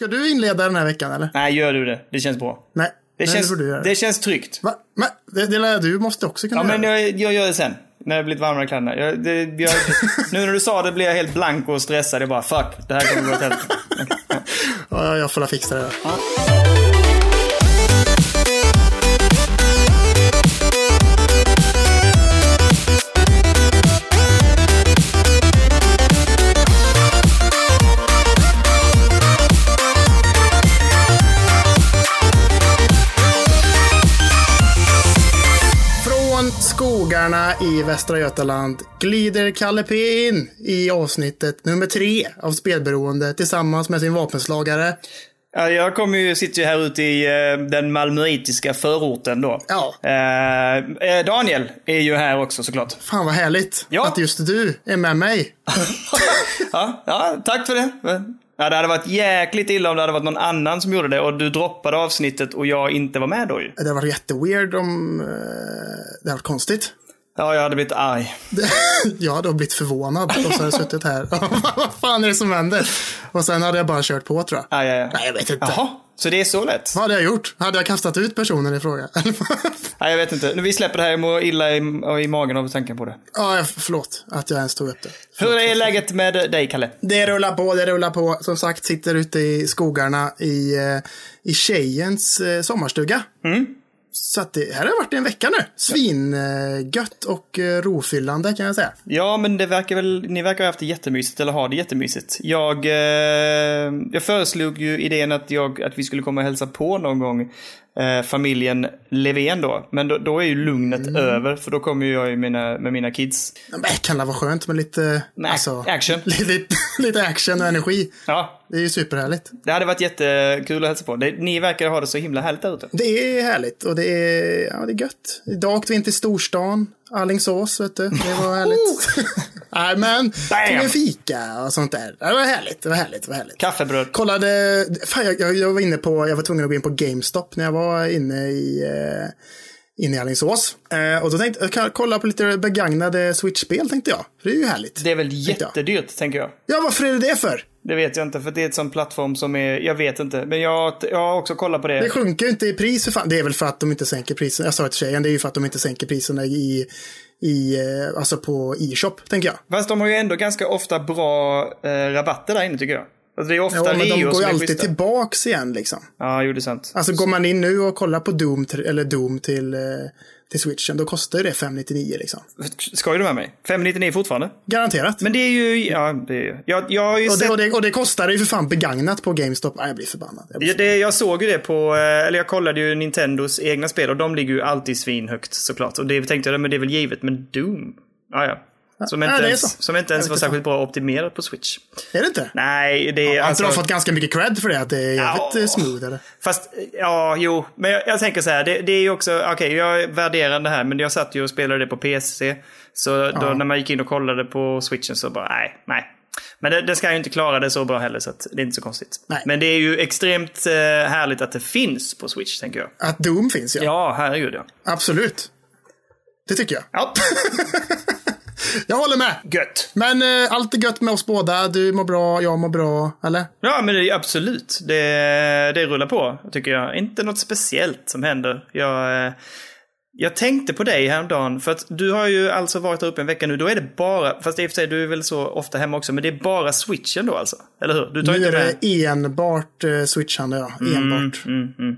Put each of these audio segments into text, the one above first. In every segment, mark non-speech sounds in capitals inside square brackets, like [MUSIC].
Ska du inleda den här veckan eller? Nej, gör du det. Det känns bra. Nej, Det, nej, känns, göra. det känns tryggt. Va? Men, det, det lär du måste också kunna Ja, men göra. jag, jag gör det sen. När det blivit varmare i kläderna. Jag, det, jag, [LAUGHS] nu när du sa det blev jag helt blank och stressad. Jag bara, fuck, det här kommer gå åt helvete. Ja, jag får la fixa det. Från i Västra Götaland glider Kalle P in i avsnittet nummer tre av Spelberoende tillsammans med sin vapenslagare. Ja, jag kommer ju, sitter ju här ute i eh, den malmöitiska förorten då. Ja. Eh, eh, Daniel är ju här också såklart. Fan vad härligt Ja. att just du är med mig. [LAUGHS] ja, ja, tack för det. Ja, det hade varit jäkligt illa om det hade varit någon annan som gjorde det och du droppade avsnittet och jag inte var med då ju. Det har varit jätteweird om... eh, det har varit konstigt. Ja, jag hade blivit arg. [LAUGHS] jag hade blivit förvånad och så hade jag suttit här. [LAUGHS] vad fan är det som händer? Och sen hade jag bara kört på tror jag. Aj, aj, aj. Nej, jag vet inte. Jaha, så det är så lätt? Vad hade jag gjort? Hade jag kastat ut personen i fråga? [LAUGHS] Nej, jag vet inte. Nu vi släpper det här, jag mår illa i, i magen av tanken på det. ja, förlåt att jag ens tog upp det. Hur är läget med dig, Kalle? Det rullar på, det rullar på. Som sagt, sitter ute i skogarna i, eh, i tjejens eh, sommarstuga. Så att det här har varit en vecka nu. Svingött och eh, rofyllande kan jag säga. Ja, men det verkar väl, ni verkar ha haft det jättemysigt, eller ha det jättemysigt. Jag, eh, jag föreslog ju idén att, jag, att vi skulle komma och hälsa på någon gång eh, familjen Levén då. Men då, då är ju lugnet över, för då kommer jag ju mina, med mina kids. Men det kan det vara skönt med lite, Nej, alltså, action. [LAUGHS] lite, lite action och energi. Ja, Det är ju superhärligt. det hade varit jättekul att hälsa på. Det, ni verkar ha det så himla härligt där ute. Det är härligt och det är, ja, det är gött. Idag åkte vi in till storstan, Alingsås, vet du. Det var härligt. [LAUGHS] Nej, men tog en fika och sånt där. Det var härligt, det var härligt, det var härligt. Kaffebröd. Kollade, fan jag, jag, jag var inne på, jag var tvungen att gå in på GameStop när jag var inne i, eh, inne i Alingsås. Eh, och då tänkte jag, kolla på lite begagnade Switch-spel tänkte jag. För det är ju härligt. Det är väl tänkte jag. jättedyrt, tänker jag. Ja, varför är det det för? Det vet jag inte, för det är ett sån plattform som är, jag vet inte. Men jag, jag har också kollat på det. Det sjunker ju inte i pris för fan. Det är väl för att de inte sänker priserna. Jag sa det till tjejen, det är ju för att de inte sänker priserna i, i eh, alltså på e-shop, tänker jag. Fast de har ju ändå ganska ofta bra eh, rabatter där inne tycker jag. Alltså det är ofta Ja, men de går ju alltid schyssta. tillbaks igen liksom. Ja, jo det är sant. Alltså går man in nu och kollar på Doom, eller Doom till, eh, till Switchen, då kostar ju det 599 liksom. Skojar du med mig? 599 fortfarande? Garanterat. Men det är ju, ja det är Jag, jag har ju och, det, sett... och, det, och det kostar ju för fan begagnat på GameStop. Nej, jag blir förbannad. Jag blir Ja, det, jag såg ju det på, eh, eller jag kollade ju Nintendos egna spel och de ligger ju alltid svinhögt såklart. Och det tänkte jag, men det är väl givet, men Doom? Ah, ja. Som inte, ja, ens, som inte ens var särskilt bra optimerat på Switch. Är det inte? Nej, det är Har inte alltså... de fått ganska mycket cred för det? Att det är jävligt Ja. ja. smooth eller? Fast, ja, jo. Men jag, jag tänker så här, det, det är ju också, okej, jag värderar det här, men jag satt ju och spelade det på PC. Så då när man gick in och kollade på switchen så bara, nej, nej. Men det, det ska ju inte klara det så bra heller, så det är inte så konstigt. Nej. Men det är ju extremt eh, härligt att det finns på Switch, tänker jag. Att Doom finns ja. Ja, herregud ja. Absolut. Det tycker jag. Ja, [LAUGHS] Jag håller med. gött. Men eh, allt är gött med oss båda. Du mår bra, jag mår bra. Eller? Ja, men det är absolut. Det, det rullar på, tycker jag. Inte något speciellt som händer. Jag, eh, jag tänkte på dig häromdagen, för att du har ju alltså varit där uppe en vecka nu. Då är det bara, fast i och för sig du är väl så ofta hemma också, men det är bara switchen då alltså? Eller hur? Du tar Nu inte är med... det enbart eh, switchande, ja. Enbart. Mm, mm.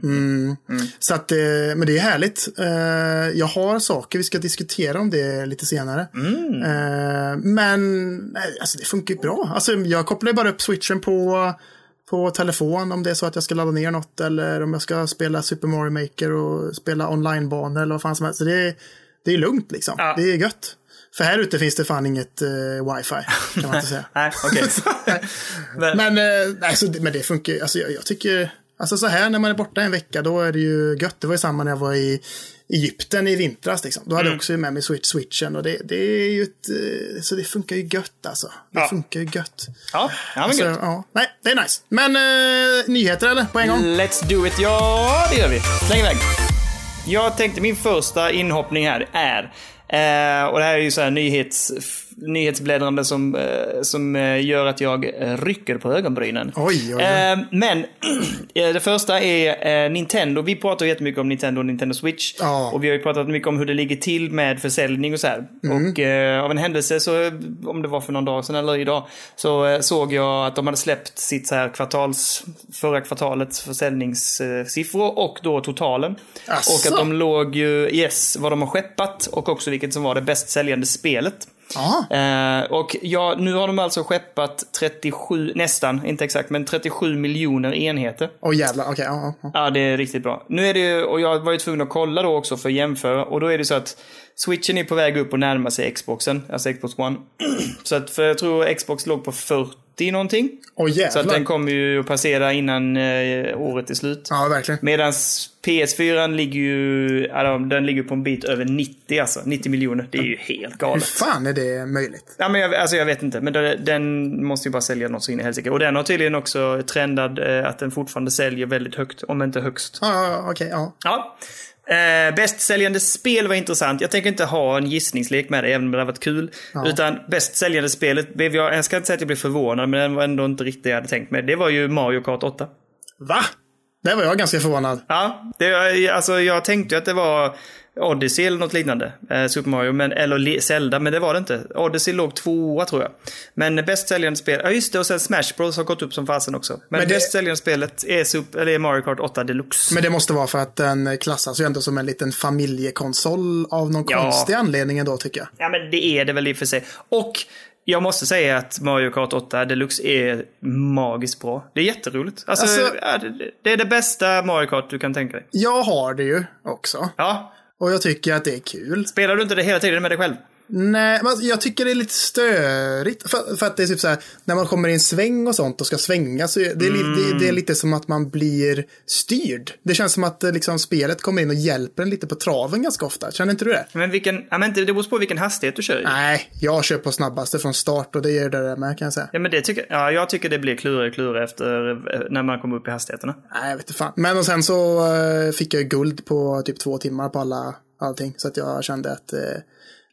Mm. Så att, eh, men det är härligt. Eh, jag har saker, vi ska diskutera om det lite senare. Mm. Eh, men nej, alltså, det funkar ju bra. Alltså, jag kopplar ju bara upp switchen på, på telefon om det är så att jag ska ladda ner något eller om jag ska spela Super Mario Maker och spela onlinebanor eller vad fan som helst. Så det, är- det är lugnt liksom. Ja. Det är gött. För här ute finns det fan inget eh, wifi, kan man inte säga. [LAUGHS] Nej, okej. [LAUGHS] Men- Men, eh, nej, så, det- men det funkar ju. Alltså, jag, jag tycker, alltså så här när man är borta en vecka, då är det ju gött. Det var ju samma när jag var i Egypten i vintras. Liksom. Då hade Mm. jag också med mig switch, switchen och det, det är ju ett, eh, så det funkar ju gött alltså. Det Ja. funkar ju gött. Ja, ja men Så, gött. ja, nej, det är nice. Men eh, nyheter eller? På en gång? Let's do it. Ja, det gör vi. Släng iväg. Jag tänkte min första inhoppning här är, eh, och det här är ju så här nyhets nyhetsbläddrande som, eh, som eh, gör att jag eh, rycker på ögonbrynen. Oj, oj, oj. Men [CLEARS THROAT] det första är Nintendo. Vi pratar jättemycket om Nintendo och Nintendo Switch. Ja. Och vi har ju pratat mycket om hur det ligger till med försäljning och så här. Mm. Och av en händelse, så, om det var för någon dag sedan eller idag, så såg jag att de hade släppt sitt så här kvartals, förra kvartalets försäljningssiffror och då totalen. Asså? Och att de låg ju, yes, vad de har skeppat och också vilket som var det bäst säljande spelet. Eh, och ja, nu har de alltså skeppat 37, nästan, inte exakt, men 37 miljoner enheter. Åh jävlar, okej. ja, ja. Ja, det är riktigt bra. Nu är det och jag var ju tvungen att kolla då också för att jämföra. Och då är det så att switchen är på väg upp och närmar sig Xboxen, alltså Xbox One. [CLEARS THROAT] så att, för jag tror Xbox låg på 40 någonting. Åh Så att den kommer ju att passera innan eh, året är slut. Ja, verkligen. Medan PS4 ligger ju, den ligger på en bit över 90 alltså. 90 miljoner. Det är ju helt Hur galet. fan är det möjligt? Ja, men jag, alltså jag vet inte, men den, den måste ju bara sälja något så in i helsike. Och den har tydligen också trendat eh, att den fortfarande säljer väldigt högt, om inte högst. Ja, ja, okej, ja. Ja. Eh, bäst säljande spel var intressant. Jag tänker inte ha en gissningslek med det, även om det hade varit kul. Utan bäst säljande spelet blev jag, jag ska inte säga att jag blev förvånad, men det var ändå inte riktigt det jag hade tänkt mig. Det var ju Mario Kart 8. Va? Där var jag ganska förvånad. Ja, det, alltså jag tänkte att det var Odyssey eller något liknande. Eh, Super Mario, men, eller Le- Zelda, men det var det inte. Odyssey låg tvåa tror jag. Men bäst säljande spel, ja just det, och sen Smash Bros har gått upp som fasen också. Men, Men det- bäst säljande spelet är, Super, eller är Mario Kart 8 Deluxe. Men det måste vara för att den klassas ju ändå som en liten familjekonsol av någon Ja. konstig anledning ändå tycker jag. Ja, men det är det väl i och för sig. Och jag måste säga att Mario Kart 8 Deluxe är magiskt bra. Det är jätteroligt. Alltså, Alltså- det är det bästa Mario Kart du kan tänka dig. Jag har det ju också. Ja. Och jag tycker att det är kul. Spelar du inte det hela tiden med dig själv? Nej, men alltså, jag tycker det är lite störigt. För, för att det är typ så här, när man kommer i en sväng och sånt och ska svänga så är det, är li- det, det är lite som att man blir styrd. Det känns som att eh, liksom, spelet kommer in och hjälper en lite på traven ganska ofta. Känner inte du det? Men vilken, ja, men det beror på vilken hastighet du kör i. Nej, jag kör på snabbaste från start och det gör det där med kan jag säga. Ja, men det tycker, ja, jag tycker det blir klurigare och klurigare efter eh, när man kommer upp i hastigheterna. Nej, jag vet inte fan. Men och sen så eh, fick jag guld på typ två timmar på alla, allting. Så att jag kände att, eh,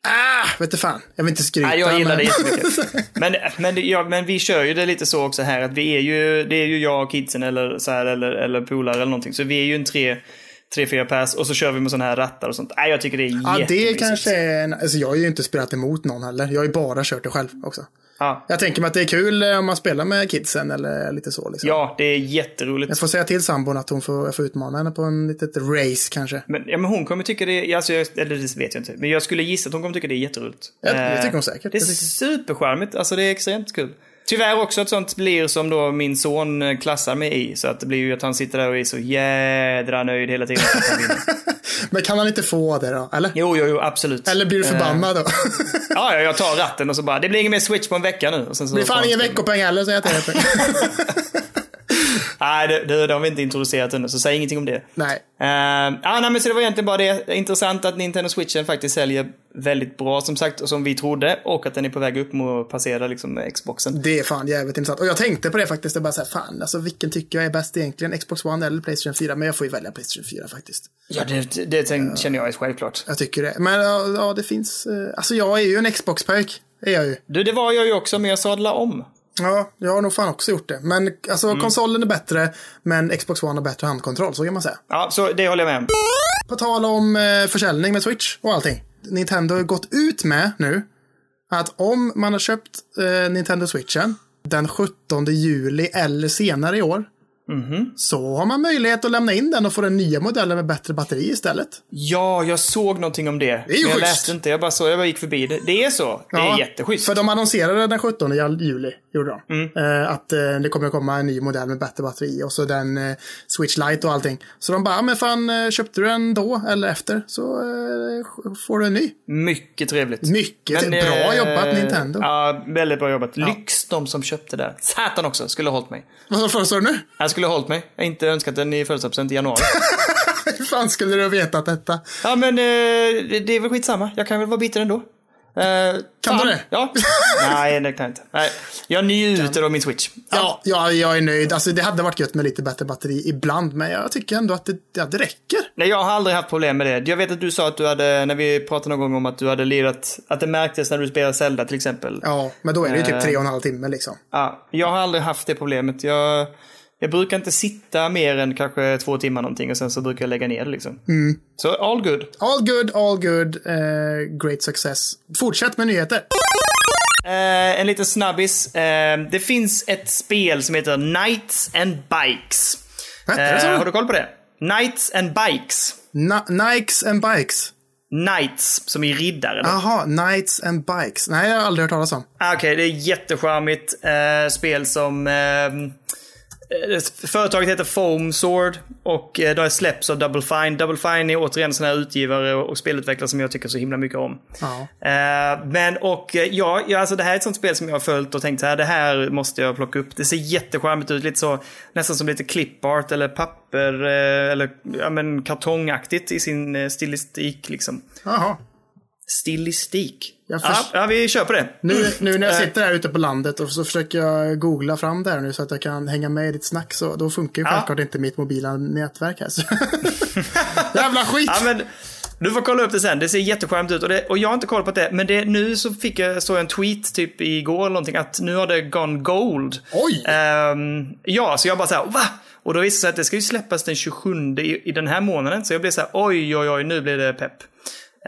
ah, vet inte fan. Jag vill inte skryta. Nej, jag gillar men... det jättemycket. [LAUGHS] Men, men, det- ja, men vi kör ju det lite så också här att vi är ju, det är ju jag och kidsen eller så här eller, eller polare eller någonting. Så vi är ju en tre, tre, fyra pers och så kör vi med sådana här rattar och sånt. Nej, jag tycker det är Ja, det jättemysigt. kanske är en, alltså jag har ju inte spelat emot någon heller. Jag har ju bara kört det själv också. Ja. Jag tänker mig att det är kul eh, om man spelar med kidsen eller lite så. Liksom. ja, det är jätteroligt. Jag får säga till sambon att hon får, jag får utmana henne på en litet race kanske. Men, ja, men hon kommer tycka det, alltså, jag, eller det vet jag inte. Men jag skulle gissa att hon kommer tycka det är jätteroligt. Ja, det Eh, tycker hon säkert. Det är supercharmigt, alltså det är extremt kul. Tyvärr också att sånt blir som då min son eh, klassar mig i. Så att det blir ju att han sitter där och är så jädra nöjd hela tiden. [LAUGHS] Men kan han inte få det då? Eller? jo, jo, jo, absolut. Eller blir du förbannad då? [LAUGHS] Ja, ja, jag tar ratten och så bara, det blir ingen mer switch på en vecka nu. Och sen så Det blir fan ingen veckopeng heller säger jag till dig. [LAUGHS] Nej, det, det, det har vi inte introducerat ännu, så säg ingenting om det. Nej. Uh, ah, nej, men så det var egentligen bara det. Intressant att Nintendo Switchen faktiskt säljer väldigt bra som sagt, och som vi trodde. Och att den är på väg upp mot att passera liksom Xboxen. Det är fan jävligt intressant. Och jag tänkte på det faktiskt. Det är bara så här, fan, alltså vilken tycker jag är bäst egentligen? Xbox One eller Playstation 4? Men jag får ju välja Playstation 4 faktiskt. Ja, det, det, det känner jag är självklart. Jag tycker det. Men ja, ja det finns, eh, alltså jag är ju en Xbox-pöjk. Är jag ju. Du, det var jag ju också, men jag sadlade om. Ja, jag har nog fan också gjort det. Men alltså Mm. konsolen är bättre, men Xbox One har bättre handkontroll, så kan man säga. Ja, så det håller jag med om. På tal om eh, försäljning med Switch och allting. Nintendo har gått ut med nu att om man har köpt eh, Nintendo Switchen den 17 juli eller senare i år Mhm. så har man möjlighet att lämna in den och få den nya modellen med bättre batteri istället. Ja, jag såg någonting om det. Det är ju men jag schysst. läste inte, jag bara, så, jag bara gick förbi det. Det är så. Det är Ja, jätteschysst. För de annonserade den 17 juli, gjorde de. Mm. Eh, att eh, det kommer komma en ny modell med bättre batteri och så den eh, Switch Lite och allting. Så de bara, "Ja, men fan, eh, köpte du den då eller efter så eh, får du en ny. Mycket trevligt. Mycket bra eh, jobbat Nintendo. Ja, väldigt bra jobbat. Lyx de som köpte det. Satan också, skulle ha hållit mig. Vad föreslår du nu? Jag skulle ha hållit mig. Jag inte önskat den i födelsedagspresent i januari. [LAUGHS] Hur fan skulle du ha vetat detta? ja, men det, det är väl skitsamma. Jag kan väl vara bitter ändå. Eh, Kan du det? Ja. [LAUGHS] Nej, det kan jag inte. Nej. Jag njuter av min Switch. Ja, ja, jag är nöjd. Alltså, det hade varit gött med lite bättre batteri ibland, men jag tycker ändå att det, ja, det räcker. Nej, jag har aldrig haft problem med det. Jag vet att du sa att du hade, när vi pratade någon gång om att du hade lirat, att det märktes när du spelade Zelda till exempel. Ja, men då är det ju Eh. typ tre och en halv timme liksom. Ja, jag har aldrig haft det problemet. Jag, jag brukar inte sitta mer än kanske två timmar någonting och sen så brukar jag lägga ner det liksom. Så all good. All good, all good, eh, great success. Fortsätt med nyheter. Eh, en liten snabbis. Eh, det finns ett spel som heter Knights and Bikes. Hette har du koll på det? Knights and Bikes. Na- Nikes and bikes. Knights, som i riddare. då. Aha, Knights and bikes. Nej, jag har aldrig hört talas om. Ah, Okej, det är jättecharmigt eh, spel som... Eh, företaget heter Foam Sword och eh, det har släppts av Double Fine. Double Fine är återigen sån här utgivare och, spelutvecklare som jag tycker så himla mycket om. Ja. Eh, men och eh, ja, alltså det här är ett sånt spel som jag har följt och tänkt så här, det här måste jag plocka upp. Det ser jättecharmigt ut, lite så, nästan som lite clipart eller papper eh, eller ja, men kartongaktigt i sin eh, stilistik liksom. Jaha. Stilistik. Jag Ja, ja, vi kör på det. Nu, nu när jag Eh. sitter här ute på landet och så försöker jag googla fram det här nu så att jag kan hänga med i ditt snack. Så då funkar ju Ja. självklart inte mitt mobila nätverk här. Så. [LAUGHS] Jävla skit! Ja, men, du får kolla upp det sen. Det ser jättecharmigt ut. Och, det, och jag har inte koll på det. Men det, nu så fick jag, såg jag en tweet typ igår eller någonting att nu har det gone gold. Oj! Ehm, ja, så jag bara så här, va? Och då visade det sig att det ska ju släppas den 27 i, i den här månaden. Så jag blev så här, oj, oj, oj, nu blir det pepp.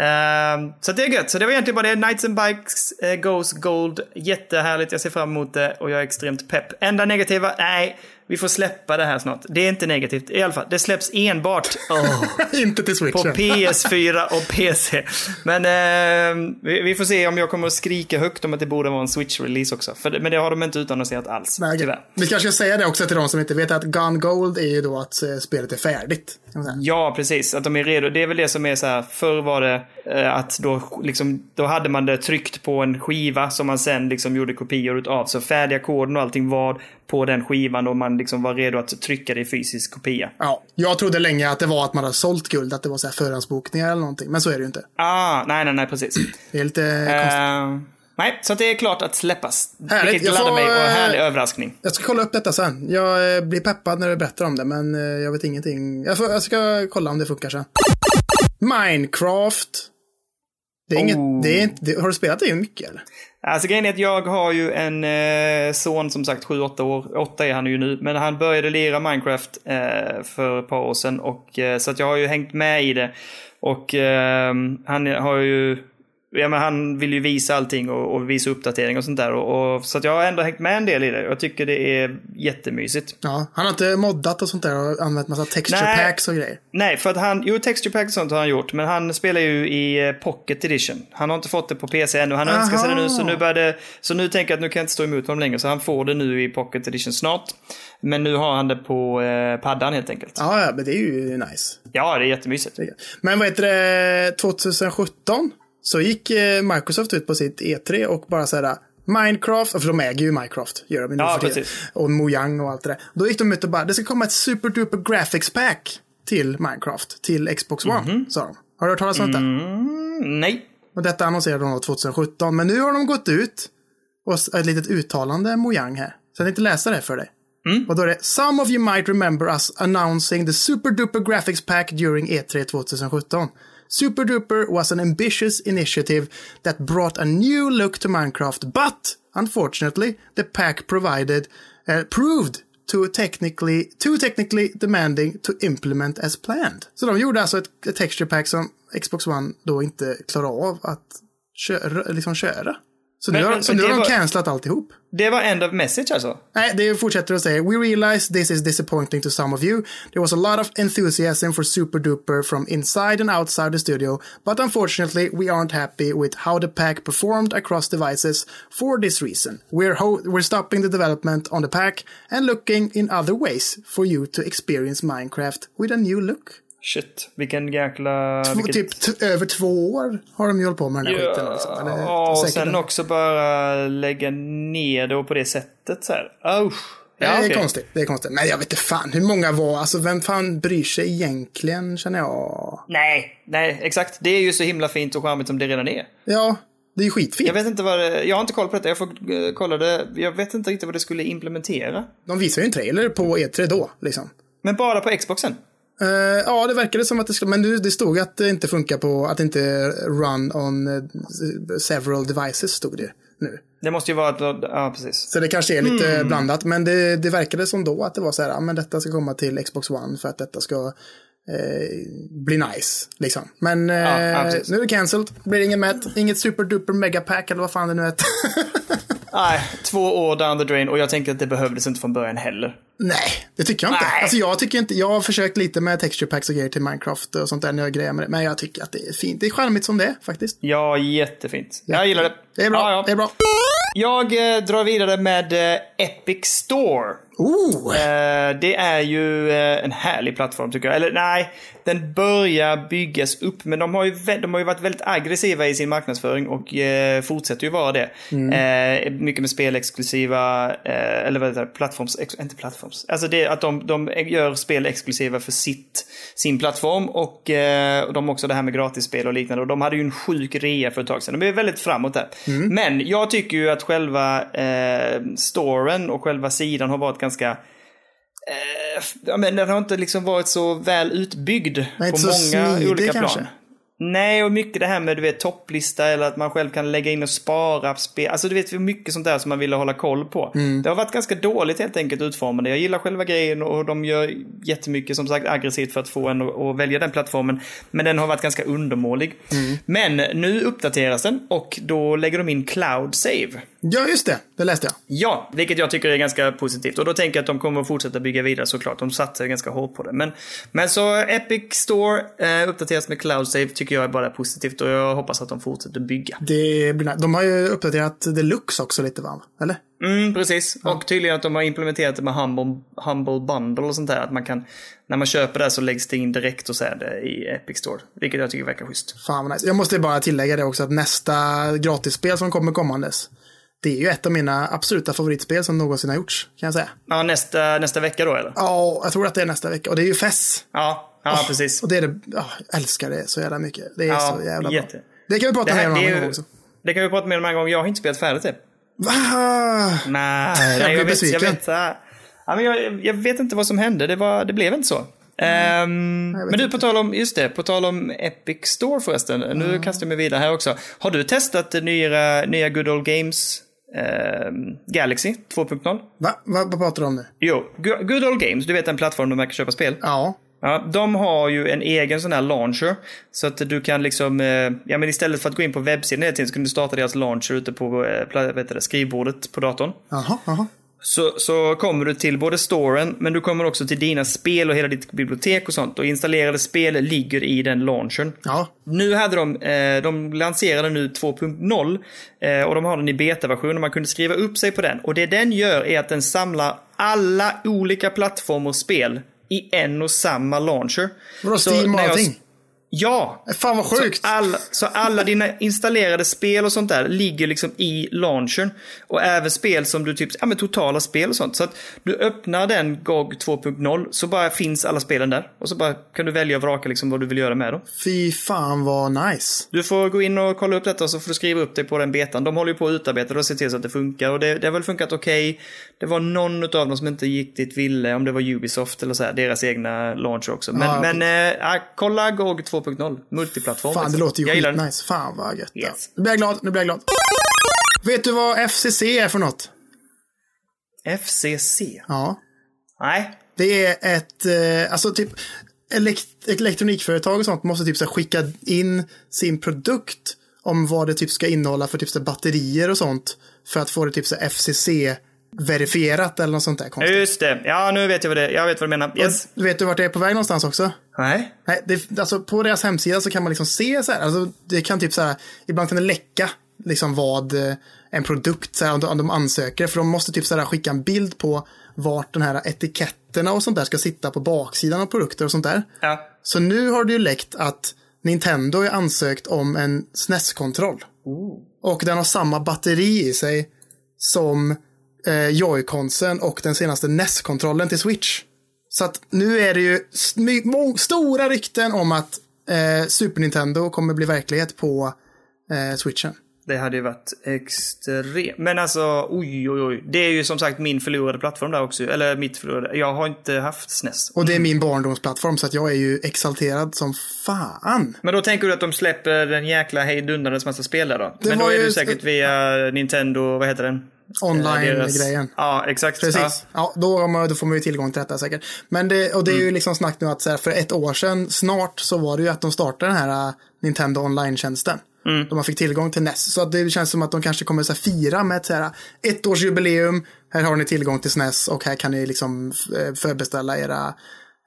Ehm, så det är gött. Så det var egentligen bara det. Knights and Bikes eh, uh, goes gold. Jättehärligt. Jag ser fram emot det och jag är extremt pepp. Enda negativa, nej, vi får släppa det här snart. Det är inte negativt. I alla fall, det släpps enbart åh, [LAUGHS] inte till på switchen. PS4 och PC. Men eh, vi, vi får se om jag kommer att skrika högt om att det borde vara en Switch-release också. För, men det har de inte utannonserat alls, Nej, tyvärr. Vi kanske ska säga det också till de som inte vet att Gone Gold är ju då att eh, spelet är färdigt. Ja, precis. Att de är redo. Det är väl det som är så här, förr var det att då, liksom, då hade man det tryckt på en skiva som man sen liksom gjorde kopior utav. Så färdiga koden och allting var på den skivan och man liksom var redo att trycka det i fysisk kopia. Ja, jag trodde länge att det var att man hade sålt guld, att det var så här förhandsbokningar eller någonting. Men så är det ju inte. Ah, nej, nej, nej, precis. Det är lite konstigt. Eh, nej, så att det är klart att släppas. Härligt. Vilket gladde får, mig och en eh, härlig överraskning. Jag ska kolla upp detta sen. Jag eh, blir peppad när du berättar om det, men eh, jag vet ingenting. Jag, får, jag ska kolla om det funkar sen. Minecraft. Det är inget, Oh. det är inte, det, har du spelat det mycket eller? Alltså grejen är att jag har ju en eh, son som sagt 7-8 år. 8 är han ju nu. Men han började lira Minecraft eh, för ett par år sedan. Och, eh, så att jag har ju hängt med i det. Och eh, han har ju... Ja, men han vill ju visa allting och, och visa uppdatering och sånt där. Och, och, så att jag har ändå hängt med en del i det. Jag tycker det är jättemysigt. Ja, han har inte moddat och sånt där och använt massa texture Nej. packs och grejer. Nej, för att han, jo texture pack och sånt har han gjort, men han spelar ju i eh, Pocket Edition. Han har inte fått det på PC ännu, han önskar sig det nu, så nu börjar det, så nu tänker jag att nu kan jag inte stå emot honom längre, så han får det nu i Pocket Edition snart. Men nu har han det på eh, paddan helt enkelt. Ja. Ja, ja, men det är ju nice. det är jättemysigt. Men vad heter det, 2017 så gick eh, Microsoft ut på sitt E3 och bara så här Minecraft, för de äger ju Minecraft, gör de nu Ja, för tiden. Och Mojang och allt det där. Då gick de ut och bara, det ska komma ett super duper graphics pack till Minecraft, till Xbox One, sa de. Har du hört talas om detta? Mm, nej. Och detta annonserade de då 2017, men nu har de gått ut och ett litet uttalande Mojang här. Så jag tänkte läsa det för dig. Och då är det Some of you might remember us announcing the Super Duper Graphics Pack during E3 2017. Super Duper was an ambitious initiative that brought a new look to Minecraft, but unfortunately the pack provided uh, proved too technically, too technically demanding to implement as planned. Så de gjorde alltså ett, ett texture pack som Xbox One då inte klarade av att köra. Liksom köra. Så nu, Men- har, men- så nu har de cancelat alltihop. Det var end of message alltså? Nej, det fortsätter att säga We realize this is disappointing to some of you. There was a lot of enthusiasm for Super Duper from inside and outside the studio, but unfortunately we aren't happy with how the pack performed across devices for this reason. We're, we're stopping the development on the pack and looking in other ways for you to experience Minecraft with a new look. Shit, vilken jäkla... Två, vilket... Typ över två år har de ju hållit på med den här skiten. Liksom. Eller, Ja, och sen också bara lägga ner det på det sättet så här. Det Ja, är okej. konstigt. Det är konstigt. Men jag vet inte fan hur många var. Alltså vem fan bryr sig egentligen känner jag. Nej, nej, exakt. Det är ju så himla fint och charmigt som det redan är. Ja, Det är ju skitfint. Jag vet inte vad det, jag har inte koll på detta, jag får eh, kolla det. Jag vet inte riktigt vad det skulle implementera. De visar ju en trailer på E3 då, liksom. Men bara på Xboxen? Eh, ja, det verkade som att det skulle, men det, det stod att det inte funkar på, att det inte run on eh, several devices, stod det nu. Det måste ju vara att, ja precis. Så det kanske är lite blandat, men det, det verkade som då att det var så här, ja, men detta ska komma till Xbox One för att detta ska eh, bli nice, liksom. Men eh, Ja, ja, precis. nu är det cancelled, blir det inget mätt, inget super duper megapack eller vad fan det nu heter. [LAUGHS] Nej, två år down the drain och jag tänker att det behövdes inte från början heller. Nej, det tycker jag inte. Nej. Alltså jag tycker inte, jag har försökt lite med texture packs och grejer till Minecraft och sånt där när jag grejer med det, men jag tycker att det är fint. Det är charmigt som det är, faktiskt. Ja, jättefint. Jag gillar det. Det är bra, Ja, ja. det är bra. Jag eh, drar vidare med eh, Epic Store. Oh! Eh, det är ju eh, en härlig plattform tycker jag. Eller nej, den börjar byggas upp. Men de har ju, de har ju varit väldigt aggressiva i sin marknadsföring och eh, fortsätter ju vara det. Eh, mycket med spelexklusiva, eller vad heter det, plattforms, inte plattforms. Alltså det att de, de gör spel exklusiva för sitt, sin plattform och eh, och de också det här med gratisspel och liknande. Och de hade ju en sjuk rea för ett tag sedan. De är väldigt framåt där. Men jag tycker ju att själva eh, storen och själva sidan har varit ganska Eh, men den har inte liksom varit så väl utbyggd Nej, på många olika kanske. Nej, och mycket det här med du vet, topplista eller att man själv kan lägga in och spara spel. Alltså du vet, mycket sånt där som man ville hålla koll på. Mm. Det har varit ganska dåligt helt enkelt utformade. Jag gillar själva grejen och de gör jättemycket som sagt aggressivt för att få en att, välja den plattformen. Men den har varit ganska undermålig. Mm. Men nu uppdateras den och då lägger de in Cloud Save. Ja, just det. Det läste jag. Ja, vilket jag tycker är ganska positivt. Och då tänker jag att de kommer att fortsätta bygga vidare såklart. De satsar ganska hårt på det. Men, men så Epic Store eh, uppdateras med Cloud Save tycker jag är bara positivt och jag hoppas att de fortsätter bygga. Det blir, de har ju uppdaterat Deluxe också lite, va? Eller? Mm, precis. Och tydligen att de har implementerat det med Humble, Humble Bundle och sånt där. Att man kan, när man köper det så läggs det in direkt och så är det i Epic Store. Vilket jag tycker verkar schysst. Fan vad nice. Jag måste bara tillägga det också att nästa gratisspel som kommer kommandes, det är ju ett av mina absoluta favoritspel som någonsin har gjorts, kan jag säga. Ja, nästa, nästa vecka då eller? Ja, jag tror att det är nästa vecka. Och det är ju FES. Ja, ja precis. Och det är det, ja, jag älskar det så jävla mycket. Det är Ja, så jävla jätte. bra. Det kan vi prata mer här, om en annan gång också. det kan vi prata mer om en gång. Jag har inte spelat färdigt det. Va? Nej, jag vet, besviken. Jag vet, äh, ja, men jag, jag vet inte vad som hände. Det, var, det blev inte så. Ehm, men du, på tal om, just det, på tal om Epic Store förresten. Nu kastar jag mig vidare här också. Har du testat det nya, nya Good Old Games ehm, Galaxy 2.0? Va? Va? Vad pratar du om nu? Jo, Go- Good Old Games, du vet en plattform där man kan köpa spel. Ja. Ja, de har ju en egen sån här launcher. Så att du kan liksom, eh, ja men istället för att gå in på webbsidan hela tiden så kan du starta deras launcher ute på eh, vet det, skrivbordet på datorn. Jaha, jaha. Så, så kommer du till både storen, men du kommer också till dina spel och hela ditt bibliotek och sånt. Och installerade spel ligger i den launchern. Ja. Nu hade de, eh, de lanserade nu 2.0 eh, och de har den i betaversion och man kunde skriva upp sig på den. Och det den gör är att den samlar alla olika plattformar och spel i en och samma launcher. Vadå, Steam och allting? Ja! Fan vad sjukt. Så alla, så alla dina installerade spel och sånt där ligger liksom i launchern. Och även spel som du typ, ja men totala spel och sånt. Så att du öppnar den GOG 2.0 så bara finns alla spelen där. Och så bara kan du välja och vraka liksom vad du vill göra med dem. Fy fan vad nice. Du får gå in och kolla upp detta och så får du skriva upp dig på den betan. De håller ju på att utarbeta det och se till så att det funkar. Och det, det har väl funkat okej. Det var någon av dem som inte gick dit ville, om det var Ubisoft eller så här, deras egna launch också. Men, Ja, men äh, kolla GOG 2.0, multiplattform. Fan, det låter ju Jag gillar skitnice. Fan vad gött. Yes. Nu blir jag glad, nu blir jag glad. Vet du vad FCC är för något? FCC? Ja. Nej. Det är ett, eh, alltså typ, elekt elektronikföretag och sånt måste typ så skicka in sin produkt om vad det typ ska innehålla för typ så batterier och sånt. För att få det typ så här, FCC-verifierat eller något sånt där konstigt. Just det. Ja, nu vet jag vad det Jag vet vad du menar. Yes. Vet du vart det är på väg någonstans också? Nej. Nej, det, alltså på deras hemsida så kan man liksom se så här, alltså det kan typ så här, ibland kan det läcka liksom vad eh, en produkt, så här, om, de, om de ansöker, för de måste typ så här skicka en bild på vart den här etiketterna och sånt där ska sitta på baksidan av produkter och sånt där. Ja. Så nu har det ju läckt att Nintendo har ansökt om en SNES-kontroll. Och den har samma batteri i sig som eh, Joy-Consen och den senaste NES-kontrollen till Switch. Så att nu är det ju stora rykten om att eh, Super Nintendo kommer bli verklighet på eh, Switchen. Det hade ju varit extremt. Men alltså, oj, oj, oj. Det är ju som sagt min förlorade plattform där också. Eller mitt förlorade. Jag har inte haft SNES. Och det är min barndomsplattform så att jag är ju exalterad som fan. Men då tänker du att de släpper en jäkla hejdundandes massa spel där då? Det Men då är ju- du säkert via Nintendo, vad heter den? Eh, Online-grejen. Ja, exakt. Precis. Ja, då, har man- då får man ju tillgång till detta säkert. Men det, och det är Mm. ju liksom snack nu att här, för ett år sedan snart så var det ju att de startade den här äh, Nintendo Online-tjänsten. Mm. Då man fick tillgång till NES. Så att det känns som att de kanske kommer här, fira med ett så här, ett års jubileum. Här har ni tillgång till SNES och här kan ni liksom eh, förbeställa era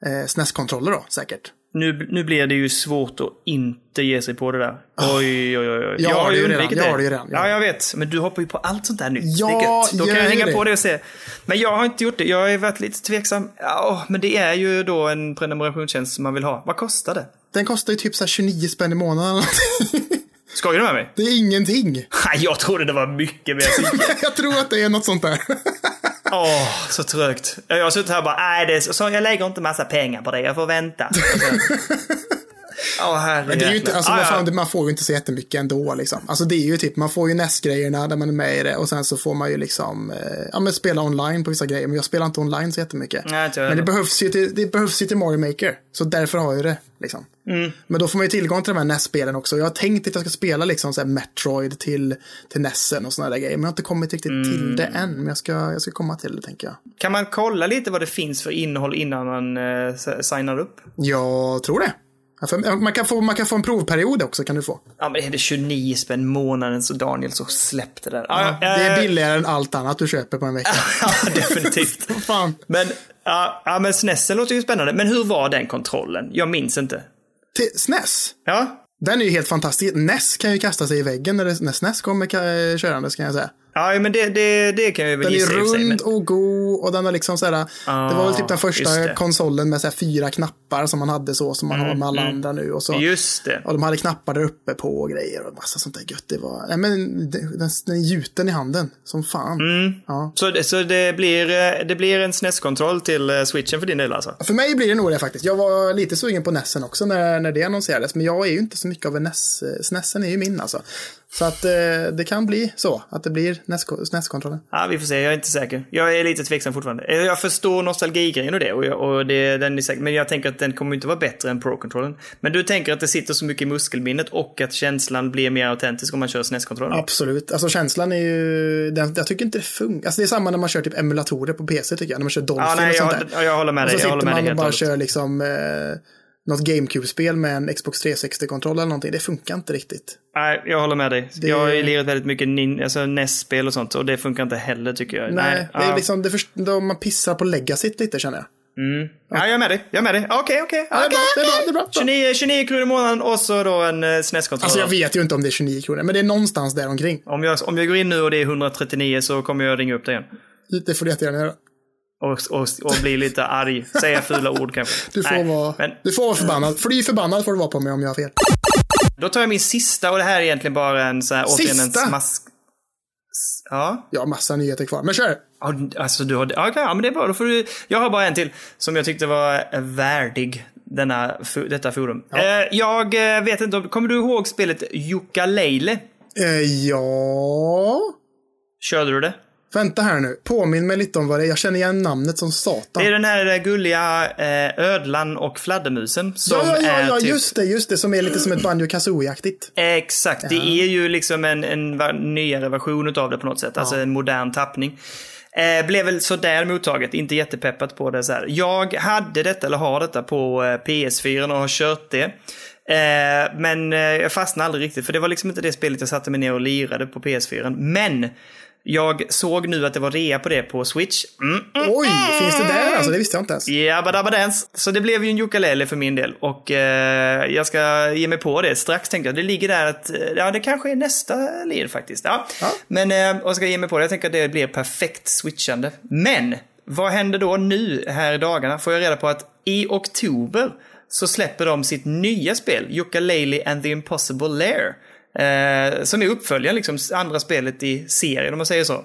eh, SNES-kontroller då säkert. Nu, nu blir det ju svårt att inte ge sig på det där. Oj, oj, oj. oj. Jag har det ju undvikit jag har det ju redan, ja. Ja, jag vet. Men du hoppar ju på allt sånt där nytt. Ja, det. Då kan jag hänga det. på det och se. Men jag har inte gjort det. Jag har varit lite tveksam. Ja, men det är ju då en prenumerationstjänst som man vill ha. Vad kostar det? Den kostar ju typ så här 29 spänn i månaden. [LAUGHS] Skojar du med mig? det är ingenting. Nej, [LAUGHS] jag trodde det var mycket mer. [LAUGHS] jag tror att det är något sånt där. Åh, så trögt. Jag har suttit här och bara, nej, det är så, så jag lägger inte massa pengar på det, jag får vänta. [LAUGHS] Herre Men det är ju inte, alltså, Ah, vad ja. fan, man får ju inte så jättemycket ändå liksom. Alltså det är ju typ, man får ju NES-grejerna där man är med i det och sen så får man ju liksom, eh, ja men spela online på vissa grejer. Men jag spelar inte online så jättemycket. Nej, men det behövs, ju till, det behövs ju till Mario Maker. Så därför har jag det liksom. Mm. Men då får man ju tillgång till de här NES-spelen också. Jag har tänkt att jag ska spela liksom så Metroid till, till NESen och sådana där grejer. Men jag har inte kommit riktigt till Mm. det än. Men jag ska, jag ska komma till det tänker jag. Kan man kolla lite vad det finns för innehåll innan man eh, signar upp? Jag tror det. Ja, för- Man kan, få, man kan få en provperiod också kan du få. Ja, men är det 29 spänn månaden så Daniel så släpp det där. Ja, Det är eh, billigare än allt annat du köper på en vecka. [LAUGHS] ja, definitivt. [LAUGHS] Men, ja, ja, men SNESen låter ju spännande. Men hur var den kontrollen? Jag minns inte. Till SNES. Ja, Den är ju helt fantastisk. NES kan ju kasta sig i väggen när, det, när SNES kommer ka- körandes kan jag säga. Ja men det, det, det kan jag väl Den är för sig. Men, rund och god och den har liksom såhär, det var väl typ den första konsolen med så här fyra knappar som man hade så som man har med alla andra nu. Och, så, Mm, just det. och de hade knappar där uppe på och grejer och massa sånt där gött. Det var, nej men den, den, den gjuten i handen som fan. Mm. Ja. Så, det, så det, blir, eh, det blir en SNES-kontroll till eh, switchen för din del alltså? För mig blir det nog det faktiskt. Jag var lite sugen på NESen också när, när det annonserades. Men jag är ju inte så mycket av en NES. SNESen är ju min alltså. Så att eh, det kan bli så att det blir NES SNES-kontrollen. Ja, vi får se. Jag är inte säker. Jag är lite tveksam fortfarande. Eh, Jag förstår nostalgigrejen och det. Och, jag, och det den är säker, men jag tänker att den kommer inte vara bättre än Pro-kontrollen. Men du tänker att det sitter så mycket i muskelminnet och att känslan blir mer autentisk om man kör SNES-kontrollen? Absolut. Alltså känslan är ju, den, jag tycker inte det funkar. Alltså det är samma när man kör typ emulatorer på PC tycker jag. När man kör Dolphin Ja, nej, och sånt jag, där. ja, jag håller med Och dig. så Jag sitter man och och bara kör liksom eh, något GameCube-spel med en Xbox 360-kontroll eller någonting. Det funkar inte riktigt. Nej, jag håller med dig. Det- Jag har ju lirat väldigt mycket nin, alltså NES-spel och sånt och det funkar inte heller tycker jag. Nej, det är ja. liksom, det först, då man pissar på legacyt lite känner jag. ja, jag är med dig. Jag är med dig. Okej, okej. Ja, det är bra, det är bra, det är bra. 29, 29 kronor i månaden och så då en eh, SNES-kontroll. Alltså jag vet ju inte om det är 29 kronor, men det är någonstans där omkring. om, jag, om jag går in nu och det är 139 så kommer jag ringa upp dig igen. Det får du jättegärna göra. Och, och, och bli lite arg. Säga fula ord kanske. Du får, Nej, vara, Men du får vara förbannad. Fly förbannad får du vara på mig om jag har fel. då tar jag min sista och det här är egentligen bara en så här, återigen en smask... Ja. Jag har massa nyheter kvar, men kör! Ja, Alltså du har... Okej, ja, men det är bra. Då får du, jag har bara en till som jag tyckte var eh, värdig denna, detta forum. Eh, jag eh, vet inte om... Kommer du ihåg spelet Yooka-Laylee? Eh, ja... Körde du det? Vänta här nu. Påminn mig lite om vad det är. Jag känner igen namnet som satan. Det är den här eh, gulliga eh, ödlan och fladdermusen som ja, ja, ja, är ja typ... just det, just det. Som är lite som ett Banjo Kazooie-aktigt. Exakt, det är ju liksom en, en nyare version av det på något sätt. Alltså en modern tappning. Eh, blev väl sådär mottaget, inte jättepeppat på det. Så här. Jag hade detta, eller har detta, på eh, PS4 och har kört det. Eh, men eh, jag fastnade aldrig riktigt, för det var liksom inte det spelet jag satte mig ner och lirade på PS4. Men jag såg nu att det var rea på det på Switch. Mm, mm. Oj, finns det där alltså? Det visste jag inte ens. Jabba dabba dance. Så det blev ju en ukulele för min del. Och eh, jag ska ge mig på det strax tänkte jag. Det ligger där att, eh, ja det kanske är nästa led faktiskt. Ja. Ja. Men, eh, och ska ge mig på det. Jag tänker att det blir perfekt switchande. Men, vad händer då nu här i dagarna? Får jag reda på att i oktober så släpper de sitt nya spel, Yooka-Laylee and the Impossible Lair. Eh, som är uppföljaren, liksom andra spelet i serien om man säger så.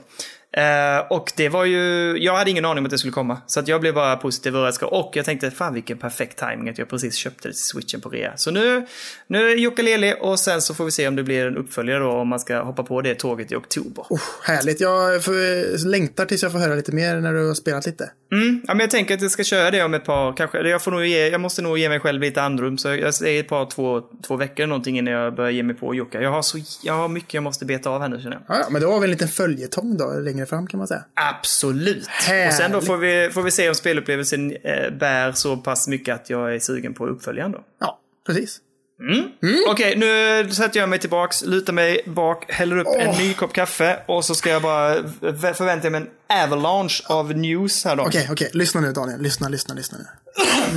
Eh, och det var ju, jag hade ingen aning om att det skulle komma. Så att jag blev bara positiv överraskad. Och jag tänkte, fan vilken perfekt timing att jag precis köpte det till switchen på rea. Så nu, nu är Jockaleli och sen så får vi se om det blir en uppföljare då, om man ska hoppa på det tåget i oktober. Oh, härligt. Jag får, längtar tills jag får höra lite mer när du har spelat lite. Mm, ja, men jag tänker att jag ska köra det om ett par, kanske, jag, får nog ge, jag måste nog ge mig själv lite andrum. Så jag säger ett par, två, två veckor någonting innan jag börjar ge mig på Jocka. Jag har, så, jag har mycket jag måste beta av här nu känner jag. Ja, men då har vi en liten följetong då, längre fram kan man säga. Absolut. Härligt. Och sen då får vi, får vi se om spelupplevelsen eh, bär så pass mycket att jag är sugen på uppföljaren då. Ja, precis. Okej, nu sätter jag mig tillbaks, lutar mig bak, häller upp en ny kopp kaffe och så ska jag bara förvänta mig en avalanche av news här då. Okej, okej. Lyssna nu Daniel. Lyssna, lyssna, lyssna nu.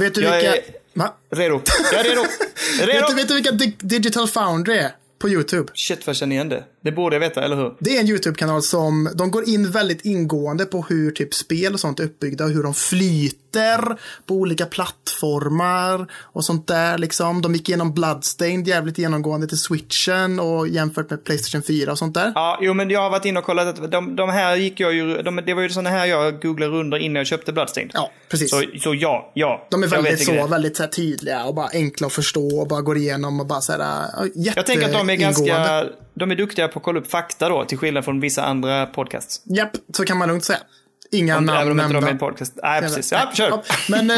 Vet du Jag vilka... är- Va? Redo. Jag är redo. [LAUGHS] Är Vet redo. du, vet du vilka Di- Digital Foundry är på YouTube? Shit vad jag känner igen det. Det borde jag veta, eller hur? Det är en YouTube-kanal som, de går in väldigt ingående på hur typ spel och sånt är uppbyggda och hur de flyter på olika plattformar och sånt där liksom. De gick igenom Bloodstained jävligt genomgående till switchen och jämfört med Playstation 4 och sånt där. Ja, jo men jag har varit inne och kollat. att De, de här gick jag ju, de, det var ju sådana här jag googlade runder innan jag köpte Bloodstained. Ja, precis. Så, så ja, ja. De är väldigt så, det väldigt så här tydliga och bara enkla att förstå och bara går igenom och bara så här, jätte Jag tänker att de är ingående. ganska, de är duktiga på att kolla upp fakta då, till skillnad från vissa andra podcasts. Japp, så kan man lugnt säga. Inga Om, namn även nämnda. är en podcast. Nej, precis. Ja, kör. Ja, Men eh,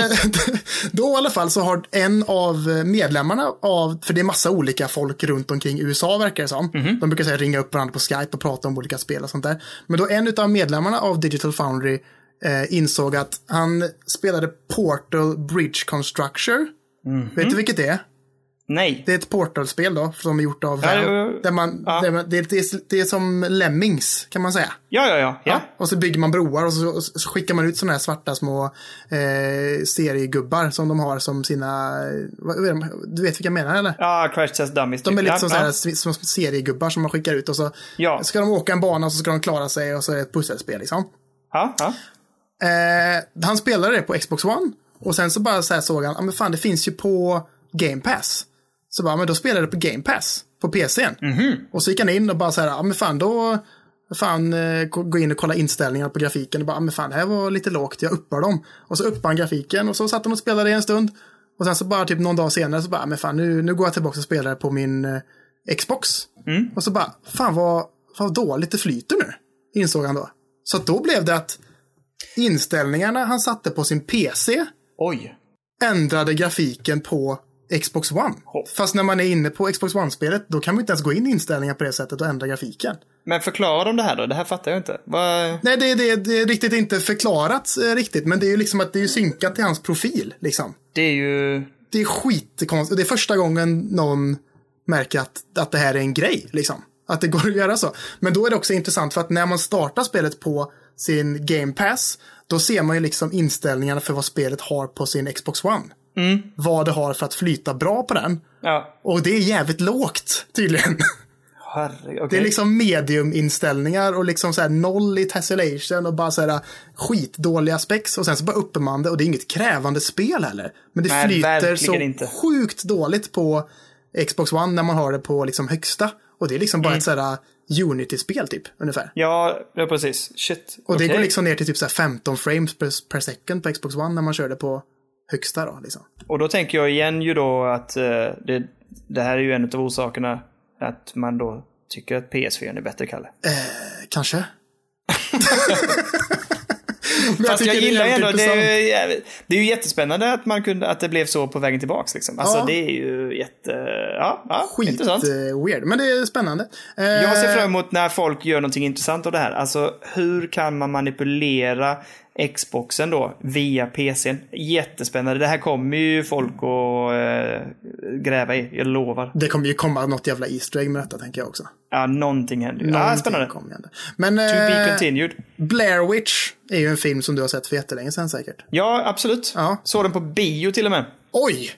[LAUGHS] då i alla fall så har en av medlemmarna av, för det är massa olika folk runt omkring USA verkar det som. Mhm. De brukar säga ringa upp varandra på Skype och prata om olika spel och sånt där. Men då en av medlemmarna av Digital Foundry eh, insåg att han spelade Portal Bridge Constructure. Mhm. Vet du vilket det är? Nej. Det är ett Portal-spel då, som är gjort av Ja, ja, man, Ja. man, det, det, är, det är som Lemmings, kan man säga. Ja, ja, ja. ja. Och så bygger man broar och så, och så skickar man ut sådana här svarta små eh, seriegubbar som de har som sina, du vet vilka jag menar eller? Ja, Crash Test Dummies. De är typ. lite som, ja. ja. så här, små seriegubbar som man skickar ut och så ska de åka en bana och så ska de klara sig och så är det ett pusselspel liksom. Ja, ja. Eh, han spelade det på Xbox One och sen så bara så här såg han, ja men fan det finns ju på Game Pass. Så bara, men då spelade det på Game Pass på PCn. Och så gick han in och bara så här, ja men fan då, fan eh, gå in och kolla inställningar på grafiken och bara, men fan det här var lite lågt, jag uppar dem. Och så uppade han grafiken och så satt han och spelade en stund. Och sen så bara typ någon dag senare så bara, men fan nu, nu går jag tillbaka och spelar på min eh, Xbox. Och så bara, fan vad, vad dåligt det flyter nu. Insåg han då. Så då blev det att inställningarna han satte på sin PC Oj. ändrade grafiken på Xbox One. Fast när man är inne på Xbox One-spelet, då kan man inte ens gå in i inställningar på det sättet och ändra grafiken. Men förklara dem det här då. Det här fattar jag inte. Vad... Nej, det, det, det är riktigt inte förklarat eh, riktigt, men det är ju liksom att det är synkat till hans profil. Liksom. Det är ju... Det är skitkonstigt. Det är första gången någon märker att, att det här är en grej. Liksom. Att det går att göra så. Men då är det också intressant för att när man startar spelet på sin Game Pass, då ser man ju liksom inställningarna för vad spelet har på sin Xbox One. Vad det har för att flyta bra på den. Ja. Och det är jävligt lågt tydligen. Herregud. okej. Det är liksom medium-inställningar och liksom så här noll i tessellation och bara så här skitdåliga specs och sen så bara uppe man det och det är inget krävande spel heller. Men det Nej, flyter så inte. sjukt dåligt på Xbox One när man har det på liksom högsta. Och det är liksom bara Mm. ett så här Unity-spel typ, ungefär. Ja, ja, precis. Shit. Och det Okej. går liksom ner till typ så här 15 frames per, per second på Xbox One när man kör det på högsta då. Liksom. Och då tänker jag igen ju då att eh, det, det här är ju en av orsakerna att man då tycker att PS4 är bättre, Kalle. Kanske. [LAUGHS] Men Fast jag, är gillar ändå, det är, ju det är ju jättespännande att, man kunde, att det blev så på vägen tillbaks. Liksom. Alltså Ja. det är ju jätte... Ja, ja Skit intressant. eh, weird, men det är spännande. Eh, Jag ser fram emot när folk gör någonting intressant av det här. Alltså hur kan man manipulera Xboxen då via PCn? Jättespännande. Det här kommer ju folk att eh, gräva i, jag lovar. Det kommer ju komma något jävla Easter egg med detta tänker jag också. Ja, någonting händer ju. Ja, spännande. kommer hända. Men To be eh, continued. Blair Witch är ju en film som du har sett för jättelänge sedan säkert. Ja, absolut. Ja. Såg den på bio till och med. Oj!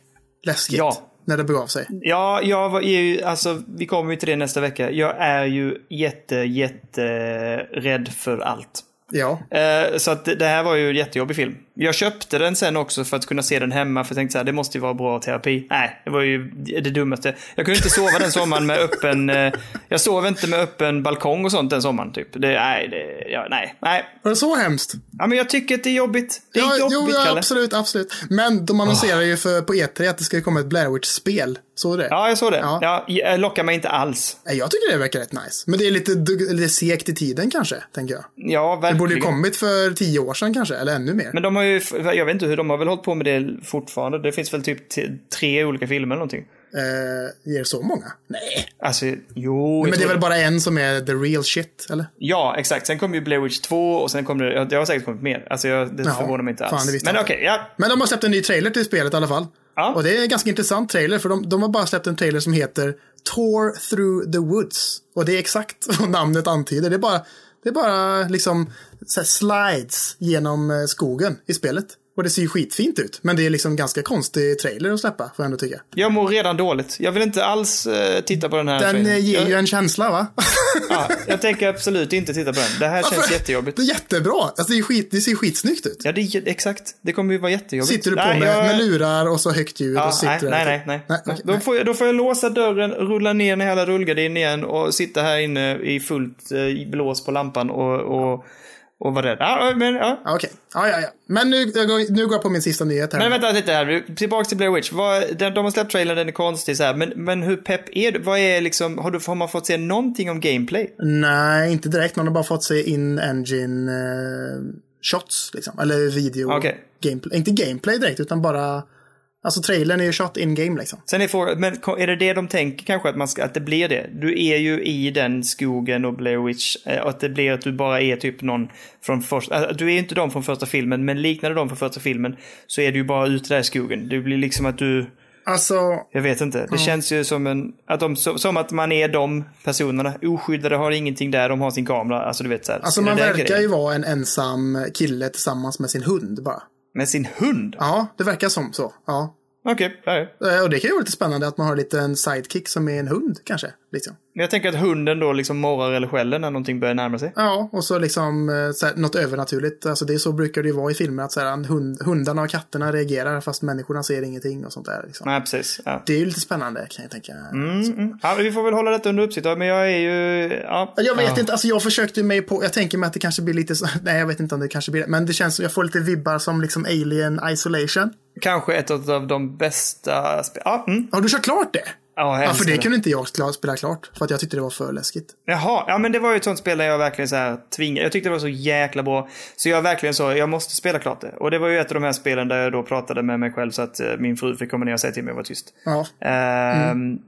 Läskigt. Ja. När det begav sig. Ja, jag var är ju, alltså vi kommer ju till det nästa vecka. Jag är ju jätte, jätte rädd för allt. Ja. Eh, så att det, det här var ju en jättejobbig film. Jag köpte den sen också för att kunna se den hemma, för jag tänkte så här, det måste ju vara bra terapi. Nej, det var ju det dummaste. Jag kunde inte sova den sommaren med öppen... Eh, jag sov inte med öppen balkong och sånt den sommaren, typ. Det, nej, det, ja, nej, nej. Var det så hemskt? Ja, men jag tycker att det är jobbigt. Det är Ja, jobbigt, jo, ja, Kalle. absolut, absolut. Men de annonserar ju för, på E3 att det ska komma ett Blair Witch-spel. Så det? Ja, jag såg det. Ja. Ja. lockar mig inte alls. Nej, Jag tycker det verkar rätt nice. Men det är lite, lite segt i tiden kanske, tänker jag. Ja, Det verkligen. borde ju kommit för tio år sedan kanske, eller ännu mer. Men de har ju, jag vet inte hur, de har väl hållit på med det fortfarande. Det finns väl typ tre olika filmer eller någonting. Eh, ger så många? Nej. Alltså, jo. Men det är väl bara en som är the real shit, eller? Ja, exakt. Sen kom ju Blair Witch 2 och sen kom det, det har säkert kommit mer. Alltså, jag, det Ja, förvånar mig inte alls. fan, Men okej, ja. Men de har släppt en ny trailer till spelet i alla fall. Ja. Och det är en ganska intressant trailer, för de, de har bara släppt en trailer som heter Tour through the woods. Och det är exakt [LAUGHS] vad namnet antyder. Det är bara, det är bara liksom så slides genom eh, skogen i spelet. Och det ser ju skitfint ut. Men det är liksom ganska konstig trailer att släppa, får jag ändå tycka. Jag mår redan dåligt. Jag vill inte alls eh, titta på den här Den trailern. eh, ger jag, ju en känsla, va? ja, jag tänker absolut inte titta på den. Det här känns Varför? jättejobbigt. Det är jättebra. Alltså, det, är skit, det ser skitsnyggt ut. Ja, det är, exakt. Det kommer ju vara jättejobbigt. Sitter du på Nej, med, jag- med lurar och så högt ljud Ja, och sitter nej, där. nej, nej, nej. nej, okej, då, nej. får jag, då får jag låsa dörren, rulla ner den hela rullgardinen igen och sitta här inne i fullt eh, blås på lampan och, och, och vara rädd. Ja, men, ja. Okej, ja, ja, ja. Men nu, går, nu går jag på min sista nyhet här. men vänta lite här, tillbaka till Blair Witch. Vad, de, de har släppt trailern, den är konstig så här. Men, men hur pepp är du? Vad är liksom, har, du, har man fått se någonting om gameplay? Nej, inte direkt. Man har bara fått se in-engine eh, shots, liksom. Eller video. Okej. Gameplay. Inte gameplay direkt, utan bara... Alltså trailern är ju shot in-game liksom. Sen är frågan, men är det det de tänker kanske att, man ska, att det blir det? Du är ju i den skogen och Blair Witch, eh, och att det blir att du bara är typ någon från första, alltså, du är inte de från första filmen, men liknar du dem från första filmen så är du ju bara ute där i skogen. Det blir liksom att du, Alltså, jag vet inte, det känns ju som en, att de, som, att man är de personerna, oskyddade, har ingenting där, de har sin kamera, alltså du vet så här. alltså man verkar grejen? ju vara en ensam kille tillsammans med sin hund bara. Med sin hund? Ja, det verkar som så. Ja. Okej, ja, ja. Eh, Och det kan ju vara lite spännande att man har lite en sidekick som är en hund kanske. Liksom. Jag tänker att hunden då liksom morrar eller skäller när någonting börjar närma sig. Ja, och så liksom eh, så här, något övernaturligt. Alltså det är så brukar det ju vara i filmer att så här, hund, hundarna och katterna reagerar fast människorna ser ingenting och sånt där. Liksom. Nej, precis. Ja. Det är ju lite spännande kan jag tänka. Mm. Ja, men vi får väl hålla detta under uppsikt. Men jag är ju... Ja. Jag vet ja. inte, alltså jag försökte mig på, jag tänker mig att det kanske blir lite [LAUGHS] nej jag vet inte om det kanske blir men det känns som jag får lite vibbar som liksom Alien Isolation. Kanske ett av de bästa spel... Ja, mm. Har du kört klart det? ja, Ja, för det det. kunde inte jag spela klart, för att jag tyckte det var för läskigt. Jaha, ja men det var ju ett sånt spel där jag verkligen så här tvingade. Jag tyckte det var så jäkla bra. Så jag verkligen så, jag måste spela klart det. Och det var ju ett av de här spelen där jag då pratade med mig själv så att eh, min fru fick komma ner och säga till mig att vara tyst. Ja, Ehm,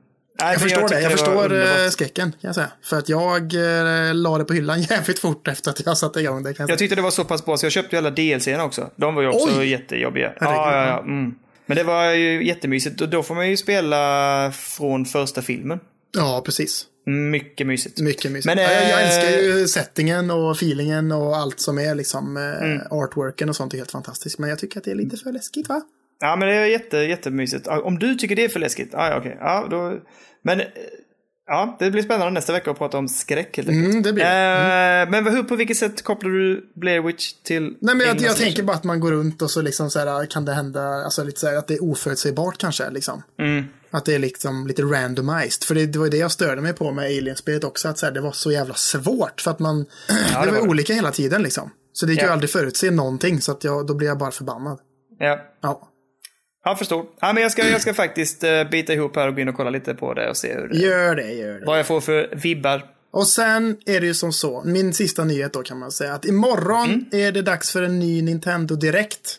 nej, jag förstår det. Jag förstår underbart. eh, skräcken, kan jag säga. För att jag eh, la det på hyllan [LAUGHS] jävligt fort efter att jag satte igång det. Kan jag. Jag tyckte det var så pass bra så jag köpte ju alla DLC-erna också. De var ju också Oj! jättejobbiga. Ja, ja, ja. Mm. Men det var ju jättemysigt. Och då får man ju spela från första filmen. Ja, precis. Mycket mysigt. Mycket mysigt. Men, Ja, jag, jag eh, älskar ju settingen och feelingen och allt som är liksom eh, Mm. artworken och sånt är helt fantastiskt. Men jag tycker att det är lite för läskigt va? Ja, men det är jätte, jättemysigt. Ja, Om du tycker det är för läskigt, ja, ja, okej. Ja, då... Men eh, ja, det blir spännande nästa vecka att prata om skräck helt enkelt. Mm, det blir det. Eh, Men hur, på vilket sätt kopplar du Blair Witch till Nej, men jag, jag tänker bara att man går runt och så liksom så här, kan det hända, alltså lite så här, att det är oförutsägbart kanske liksom. Mm. Att det är liksom lite randomized. För det, det var ju det jag störde mig på med Alien-spelet också, att så här, det var så jävla svårt. För att man, [CLEARS THROAT] det, det var var olika hela tiden liksom. Så det gick ju Ja. aldrig förutse någonting, så att jag, då blir jag bara förbannad. Ja. Ja, Jag förstår. Ja, men jag ska, jag ska faktiskt eh, bita ihop här och gå in och kolla lite på det och se hur det, gör det, gör det. vad jag får för vibbar. Och sen är det ju som så, min sista nyhet då kan man säga, att imorgon Mm. är det dags för en ny Nintendo Direkt.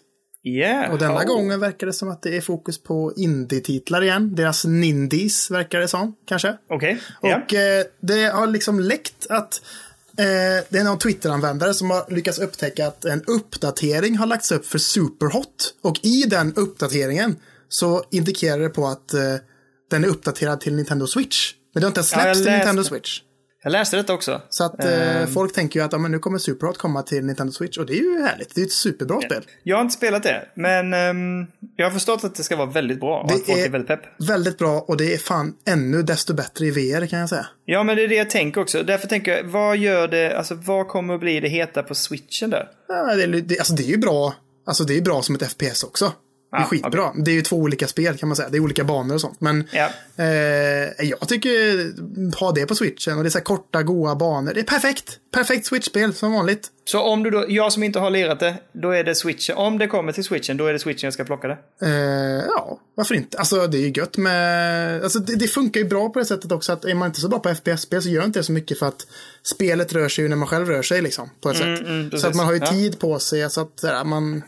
Yeah. Och denna Oh. gången verkar det som att det är fokus på indie-titlar igen. Deras Nindies verkar det som, kanske. Okej. Ja. Och eh, det har liksom läckt att eh, det är någon Twitter-användare som har lyckats upptäcka att en uppdatering har lagts upp för Superhot. Och i den uppdateringen så indikerar det på att eh, den är uppdaterad till Nintendo Switch. Men det har inte ens Ja, släppts till läste- Nintendo Switch. Jag läste detta också. Så att eh, folk tänker ju att ja, men nu kommer Superhot komma till Nintendo Switch. Och det är ju härligt. Det är ett superbra spel. Jag har inte spelat det, men ehm, jag har förstått att det ska vara väldigt bra och Det att folk är... är- väldigt pepp. Väldigt bra och det är fan ännu desto bättre i VR kan jag säga. Ja, men det är det jag tänker också. Därför tänker jag, vad gör det, alltså vad kommer att bli det heta på switchen där? Ja, det, är, det, alltså, det är ju bra. Alltså det är bra som ett FPS också. Det är skitbra. Det är ju två olika spel kan man säga. Det är olika banor och sånt. Men Ja. eh, jag tycker ha det på switchen och det är så här korta, goa banor. Det är perfekt. Perfekt switchspel som vanligt. Så om du då, jag som inte har lirat det, då är det switchen. Om det kommer till switchen, då är det switchen jag ska plocka det. Eh, ja, varför inte? Alltså det är ju gött med... Alltså det, det funkar ju bra på det sättet också att är man inte så bra på FPS-spel så gör inte det så mycket för att spelet rör sig ju när man själv rör sig liksom. På ett sätt. så Mm, precis. att man har ju Ja. tid på sig så att sådär, man...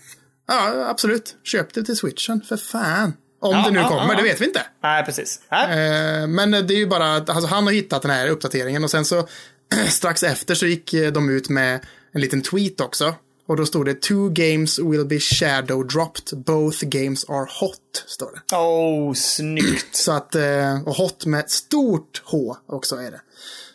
Ja, absolut. Köp det till switchen, för fan. Om Ja, det nu ja, kommer, ja. det vet vi inte. Nej, precis. Nej. Eh, men det är ju bara att alltså, han har hittat den här uppdateringen och sen så [CLEARS THROAT] strax efter så gick eh, de ut med en liten tweet också. Och då stod det two games will be shadow dropped. Both games are hot. Står det. Oh, snyggt. [CLEARS THROAT] Så att, eh, och hot med ett stort H också är det.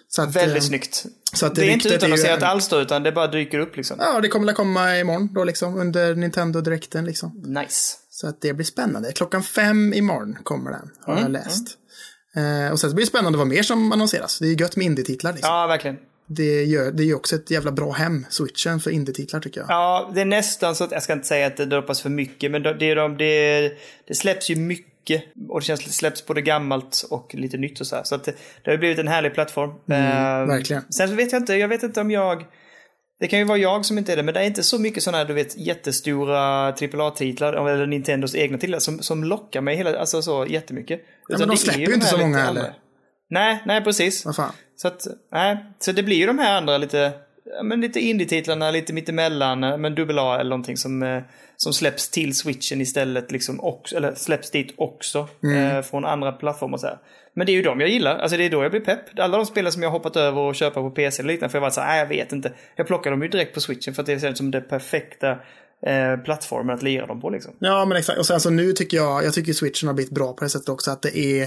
Så att, Väldigt eh, snyggt. Så att det är inte ryktet är ju utannonserat en- alls då, utan det bara dyker upp liksom. Ja, det kommer att komma imorgon då liksom under Nintendo Direkten liksom. Nice. Så att det blir spännande. Klockan fem imorgon kommer den, har Mm, jag läst. Eh, och sen blir det spännande vad mer som annonseras. Det är ju gött med indie-titlar liksom. Ja, verkligen. Det, gör, det är ju också ett jävla bra hem, switchen, för indie-titlar tycker jag. Ja, det är nästan så att, jag ska inte säga att det droppas för mycket, men det, det, är de- det, det släpps ju mycket. Och det känns det släpps både gammalt och lite nytt och så här. Så att det, har blivit en härlig plattform. Eh, verkligen. Sen så vet jag inte, jag vet inte om jag... Det kan ju vara jag som inte är det, men det är inte så mycket sådana här, du vet, jättestora AAA-titlar, eller Nintendos egna titlar, som, som lockar mig hela, alltså så jättemycket. men Utan de det är släpper ju de inte så många heller. Nej, nej precis. Så att, nej. Så det blir ju de här andra lite, ja, men lite indie-titlarna, lite mittemellan, eh, men dubbel A eller någonting som, eh, som släpps till switchen istället, liksom också, eller släpps dit också, Mm. eh, från andra plattformar så här. Men det är ju de jag gillar, alltså det är då jag blir pepp. Alla de spelen som jag hoppat över och köpa på PC eller liknande, för jag var så här, nej jag vet inte. Jag plockar dem ju direkt på switchen för att det känns som det perfekta eh, plattformen att lira dem på liksom. Ja, men exakt. Och sen så nu tycker jag, jag tycker switchen har blivit bra på det sättet också, att det är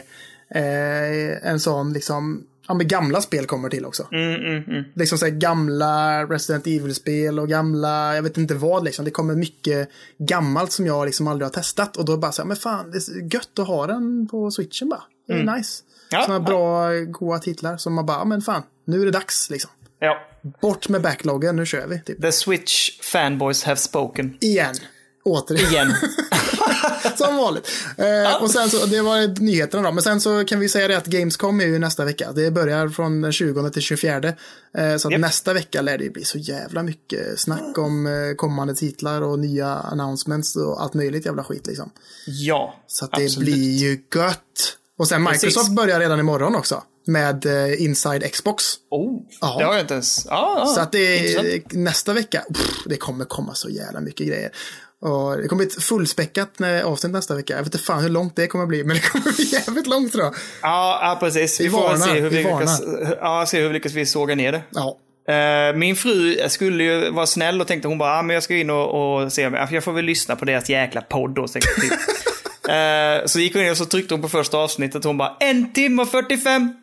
eh, en sån liksom, ja men gamla spel kommer till också. Mm, Liksom så gamla Resident Evil-spel och gamla, jag vet inte vad liksom. Det kommer mycket gammalt som jag liksom aldrig har testat. Och då bara så här, men fan, det är gött att ha den på switchen bara. Det är nice. Ja, Sådana ja. bra, goa titlar som man bara, men fan, nu är det dags liksom. Ja. Bort med backloggen, nu kör vi. Typ. The Switch fanboys have spoken. Igen. Återigen. Igen. [LAUGHS] [LAUGHS] Som vanligt. Eh, och sen så, det var nyheterna då. Men sen så kan vi säga det att Gamescom är ju nästa vecka. Det börjar från den 20 till 24. Eh, så Japp. nästa vecka lär det ju bli så jävla mycket snack om eh, kommande titlar och nya announcements och allt möjligt jävla skit liksom. ja. Så att det absolut. blir ju gött. Och sen Microsoft Precis. börjar redan imorgon också. Med eh, Inside Xbox. Oh, Ja. det har jag inte ens... Ja, ja. Så att det är nästa vecka. Pff, det kommer komma så jävla mycket grejer. Och det kommer bli ett fullspäckat med avsnitt nästa vecka. Jag vet inte fan hur långt det kommer bli, men det kommer bli [LAUGHS] jävligt långt tror jag. Ja, ja, precis. Vi, Vi får väl varnar, se hur vi, vi lyckas, ja, se hur vi lyckas vi såga ner det. Ja, Eh, min fru skulle ju vara snäll och tänkte hon bara, ah, men jag ska in och, och se, jag får väl lyssna på deras jäkla podd då. typ. [LAUGHS] Eh, så gick hon in och så tryckte hon på första avsnittet och hon bara, en timme och 45!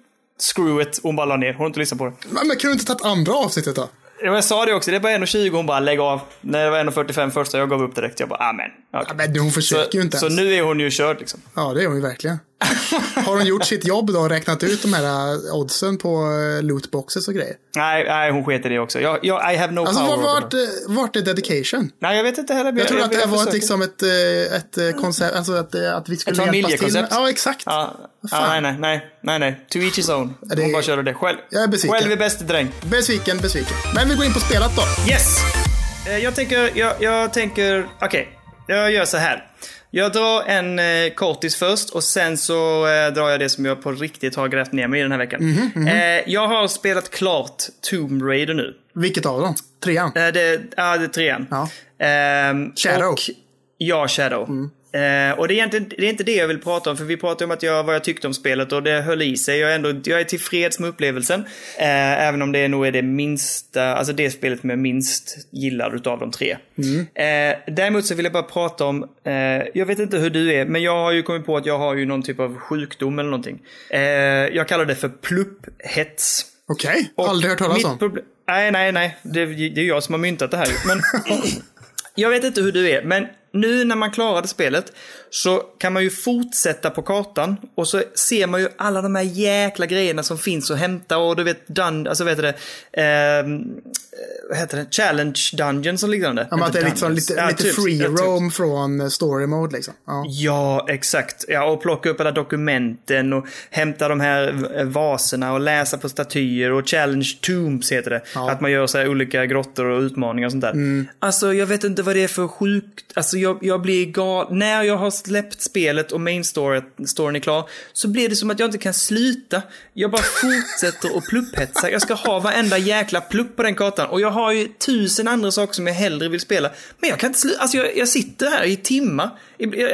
Screw it, hon bara la ner, hon har inte lyssnat på det. men, men kan du inte tagit andra avsnittet då? Ja, Jag sa det också, det är bara 1.20 hon bara, lägg av. När det var 1.45 första, jag gav upp direkt. Jag bara, amen. Ja, Okay. men hon försöker Så, ju inte så ens. nu är hon ju körd liksom. Ja, det är hon ju verkligen. [LAUGHS] Har hon gjort sitt jobb då och räknat ut de här äh, oddsen på äh, lootboxes och grejer? Nej, nej, hon sket i det också. Jag, jag, I have no Alltså power. vart, her. vart, är dedication? Nej, jag vet inte heller. men Jag tror att det här var ett, liksom ett, ett koncept, alltså att, att vi skulle Ett hjälpas till. familjekoncept. Ja, exakt. Ja, ja, nej, nej, nej, nej, nej. To each his own. det- Hon bara körde det själv. Jag är besviken. Själv är bäste dräng. Besviken, besviken. Men vi går in på spelat då. Yes! Eh, Jag tänker, jag, jag tänker, okej. Jag gör så här. Jag drar en eh, kortis först och sen så eh, drar jag det som jag på riktigt har grävt ner mig i den här veckan. Mhm, Eh, jag har spelat klart Tomb Raider nu. Vilket av dem? Trean? Eh, det, ja, det är trean. Ja. Ehm, Shadow. Mm. Och, ja, Shadow. Eh, och det är, egentligen, det är inte det jag vill prata om, för vi pratade om att jag, vad jag tyckte om spelet och det höll i sig. Jag är, ändå, jag är tillfreds med upplevelsen. Eh, även om det nog är det minsta, alltså det spelet med minst gillad utav de tre. Mm. Eh, däremot så vill jag bara prata om, eh, jag vet inte hur du är, men jag har ju kommit på att jag har ju någon typ av sjukdom eller någonting. Eh, jag kallar det för plupphets. Okej, Och aldrig hört talas om. Nej, nej, nej. Det, det är jag som har myntat det här. Men [LAUGHS] jag vet inte hur du är, men nu när man klarade spelet så kan man ju fortsätta på kartan och så ser man ju alla de här jäkla grejerna som finns att hämta och du vet, dun, alltså vet du det, eh, vad heter det, challenge dungeons och liknande. Ja, men att det är liksom lite, Ja, lite typ. free Ja, typ. roam från eh, story mode liksom. Ja. Ja, exakt. Ja, och plocka upp alla dokumenten och hämta de här eh, vaserna och läsa på statyer och challenge tombs heter det. Att man gör så här olika grottor och utmaningar och sånt där. Mm. Alltså, jag vet inte vad det är för sjukt. Alltså, jag, jag blir gal. När jag har släppt spelet och main storyn är klar så blir det som att jag inte kan sluta. Jag bara fortsätter och plupphetsa. Jag ska ha varenda jäkla plupp på den kartan. Och jag har ju tusen andra saker som jag hellre vill spela. Men jag kan inte sluta. Alltså, jag, jag sitter här i timmar.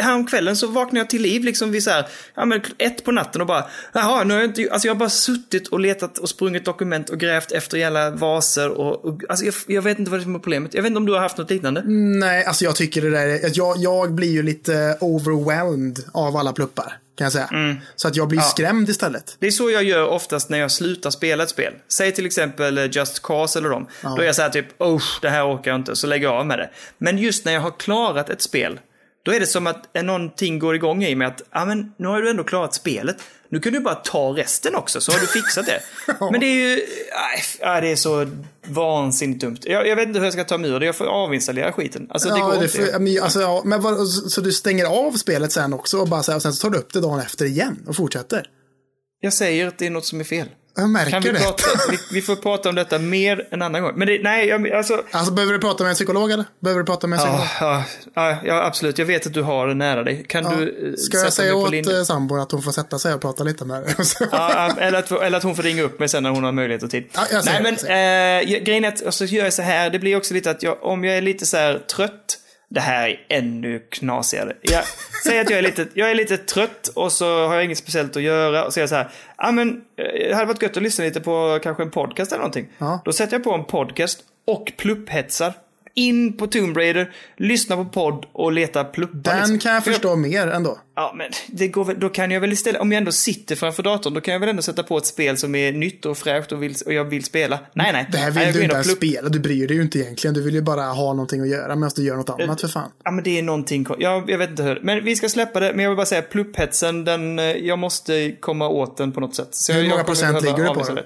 Häromkvällen så vaknade jag till liv liksom vid så här, ja men ett på natten och bara, jaha, nu har jag inte, alltså jag har bara suttit och letat och sprungit dokument och grävt efter jävla vaser och, och alltså jag, jag vet inte vad det är som är problemet. Jag vet inte om du har haft något liknande? Nej, alltså jag tycker det där jag, jag blir ju lite overwhelmed av alla pluppar. Kan jag säga. Mm. Så att jag blir skrämd istället. Det är så jag gör oftast när jag slutar spela ett spel. Säg till exempel eh, Just Cause eller dem. Då är jag så här typ, oh, det här orkar jag inte, så lägger jag av med det. Men just när jag har klarat ett spel, då är det som att någonting går igång i mig att, ja men nu har du ändå klarat spelet. Nu kan du bara ta resten också, så har du fixat det. [LAUGHS] Men det är ju, nej, det är så vansinnigt dumt. Jag, jag vet inte hur jag ska ta mig ur det, jag får avinstallera skiten. Alltså det Ja, går det inte. får- men, alltså, ja, men vad, så, så du stänger av spelet sen också och, bara, så här, och sen så tar du upp det dagen efter igen och fortsätter? Jag säger att det är något som är fel. Jag märker Kan vi, det. prata, [LAUGHS] vi, vi får prata om detta mer en annan gång. Men det, nej, jag, alltså... Alltså behöver du prata med en psykolog eller? Behöver du prata med en psykolog? Ja, ja, ja, absolut. Jag vet att du har det nära dig. Kan du eh, Ska jag säga åt linjen? eh, sambon att hon får sätta sig och prata lite med dig? [LAUGHS] Ja, ja, eller, att, eller att hon får ringa upp mig sen när hon har möjlighet och tid. Ja, Nej, men jag- grejen är att, så gör jag så här, det blir också lite att jag, om jag är lite så här trött, det här är ännu knasigare. Jag säger att jag är, lite, jag är lite trött och så har jag inget speciellt att göra och så är jag så här, ja men eh, det hade varit gött att lyssna lite på kanske en podcast eller någonting. Ja. Då sätter jag på en podcast och plupphetsar. In på Tomb Raider, lyssna på podd och leta pluppar. Den liksom. kan jag För förstå mer ändå. Ja, men det går väl, då kan jag väl istället, om jag ändå sitter framför datorn, då kan jag väl ändå sätta på ett spel som är nytt och fräscht och, vill, och jag vill spela. Nej, nej. Det här Nej, vill jag du inte ens spela. Du bryr dig ju inte egentligen. Du vill ju bara ha någonting att göra medan du gör något annat för fan. Ja, men det är någonting, kon- jag, jag vet inte hur. Men vi ska släppa det, men jag vill bara säga plupphetsen, den, eh, jag måste komma åt den på något sätt. Så Hur jag, många jag procent ligger du på.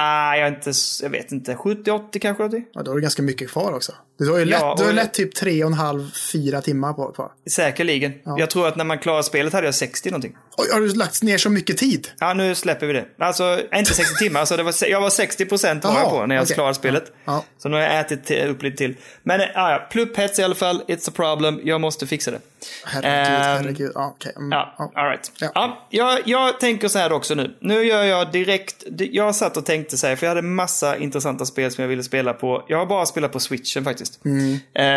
Ah, jag, inte, jag vet inte, 70-80 kanske? 80? Ja, då har du ganska mycket kvar också. Du har ju lätt, Ja, du har lätt typ tre och en halv, fyra timmar på kvar. Säkerligen. Jag tror att när man klarar spelet hade jag 60 någonting. Oj, har du lagt ner så mycket tid? Ja, nu släpper vi det. Alltså, inte 60 timmar. Alltså, det var, jag var 60 procent var jag Jaha, på när jag okej. klarade spelet. Ja. Så nu har jag ätit upp lite till. Men ja, ja, plupphets i alla fall. It's a problem. Jag måste fixa det. Herregud, Ehm, herregud. Ja, okej. Mm, Ja, ja. all right. Ja. Ja. jag, jag tänker så här också nu. Nu gör jag direkt, jag satt och tänkte så här, för jag hade massa intressanta spel som jag ville spela på. Jag har bara spelat på switchen faktiskt. Mm.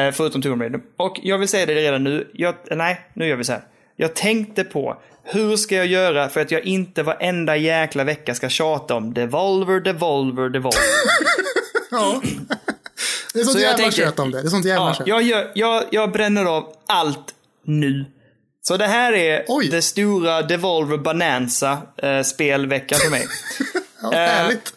Eh, förutom Tomb Raider. Och jag vill säga det redan nu. Jag, nej, nu gör vi så här. Jag tänkte på, hur ska jag göra för att jag inte varenda jäkla vecka ska tjata om Devolver, Devolver, Devolver. [LAUGHS] Ja. Det är sånt Så jag jävla kött om det. Det är sånt jävla Ja, kött. jag, gör, jag, jag bränner av allt nu. Så det här är Oj. det stora Devolver Bonanza eh, spelveckan för mig. [LAUGHS] Ja, härligt.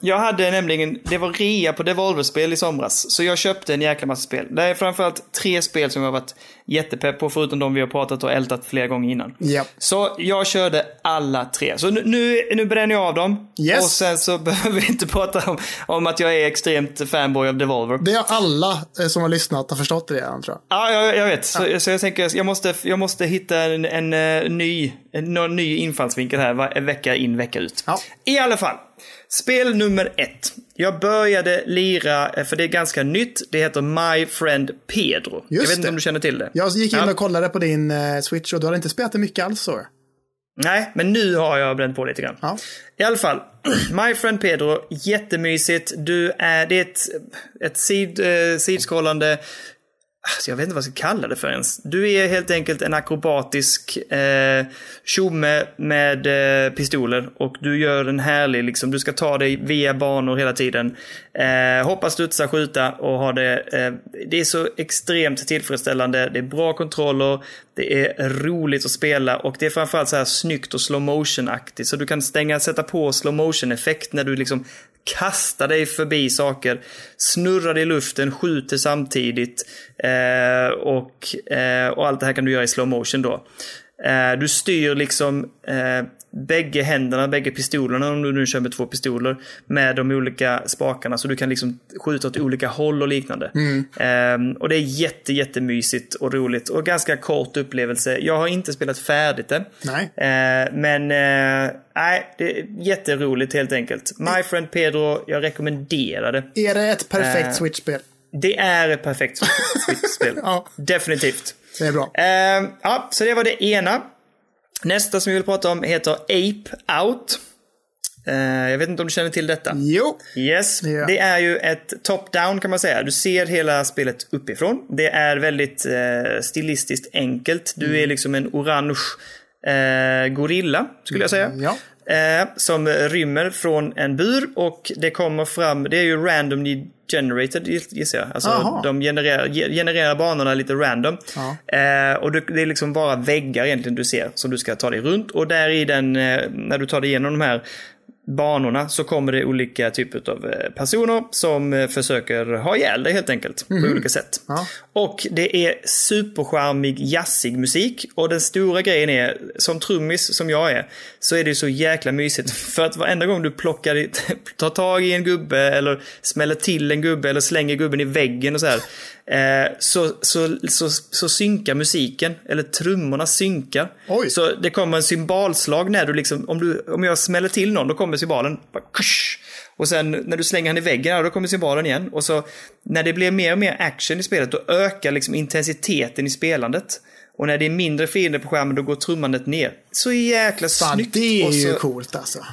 Jag hade nämligen, det var rea på Devolver-spel i somras. Så jag köpte en jäkla massa spel. Det är framförallt tre spel som jag har varit jättepepp på, förutom de vi har pratat och ältat flera gånger innan. Ja. Så jag körde alla tre. Så nu, nu, nu bränner jag av dem. Yes. Och sen så [LAUGHS] behöver vi inte prata om, om att jag är extremt fanboy av Devolver. Det har alla eh, som har lyssnat har förstått det redan tror jag. Ja, jag, jag vet. Så, så jag tänker, jag måste, jag måste hitta en, en, eh, ny, en, någon ny infallsvinkel här, vecka in, vecka ut. Ja. I alla fall. Spel nummer ett. Jag började lira, eh, för det är ganska nytt. Det heter My Friend Pedro. jag vet inte det. om du känner till det. Jag gick in Ja. och kollade på din eh, Switch och du hade inte spelat det mycket alls så. Nej, men nu har jag bränt på lite grann. Ja. I alla fall, [CLEARS THROAT] My Friend Pedro, jättemysigt. Du är, det är ett, ett sid, eh, sidskrollande, alltså jag vet inte vad jag ska kalla det för ens. Du är helt enkelt en akrobatisk eh, tjomme med eh, pistoler och du gör en härlig, liksom, du ska ta dig via banor hela tiden. Eh, hoppa, studsa, skjuta och ha det. Eh, det är så extremt tillfredsställande. Det är bra kontroller, det är roligt att spela och det är framförallt så här snyggt och slow motion-aktigt. Så du kan stänga, sätta på slow motion-effekt när du liksom kastar dig förbi saker, snurrar i luften, skjuter samtidigt eh, och, eh, och allt det här kan du göra i slow motion då. Eh, du styr liksom eh, bägge händerna, bägge pistolerna, om du nu kör med två pistoler, med de olika spakarna. Så du kan liksom skjuta åt olika håll och liknande. Mm. och det är jätte, jättemysigt och roligt. Och ganska kort upplevelse. Jag har inte spelat färdigt det. Nej. Eh, men eh, nej, det är jätteroligt helt enkelt. My Friend Pedro, jag rekommenderar det. Är det ett perfekt Eh, Switch-spel? Det är ett perfekt [LAUGHS] Switch-spel. Ja. Definitivt. Det är bra. Eh, ja, så det var det ena. Nästa som vi vill prata om heter Ape Out. Eh, jag vet inte om du känner till detta? Jo. Yes, jag. det är ju ett top-down kan man säga. Du ser hela spelet uppifrån. Det är väldigt eh, stilistiskt enkelt. Du Mm. är liksom en orange eh, gorilla, skulle jag säga. Ja. Eh, som rymmer från en bur och det kommer fram, det är ju randomly generated gissar jag. Alltså Aha. de genererar, ge- genererar banorna lite random. Eh, och det, det är liksom bara väggar egentligen du ser som du ska ta dig runt. Och där i den, eh, när du tar dig igenom de här banorna så kommer det olika typer av eh, personer som eh, försöker ha ihjäl dig helt enkelt. På olika sätt. Ja. Och det är supercharmig, jazzig musik. Och den stora grejen är, som trummis som jag är, så är det så jäkla mysigt. För att varenda gång du plockar, i- [LAUGHS] tar tag i en gubbe eller smäller till en gubbe eller slänger gubben i väggen och så här. Eh, så, så, så, så synkar musiken, eller trummorna synkar. Oj. Så det kommer en symbolslag när du liksom, om, du, om jag smäller till någon, då kommer kush. och sen när du slänger han i väggen, ja, då kommer symbolen igen. Och så när det blir mer och mer action i spelet, då ökar liksom intensiteten i spelandet. Och när det är mindre fiender på skärmen, då går trummandet ner. Så jäkla Fan, snyggt. det är ju så, coolt alltså.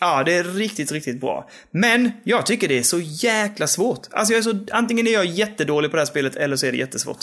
Ja, det är riktigt, riktigt bra. Men jag tycker det är så jäkla svårt. Alltså jag är så, antingen är jag jättedålig på det här spelet eller så är det jättesvårt.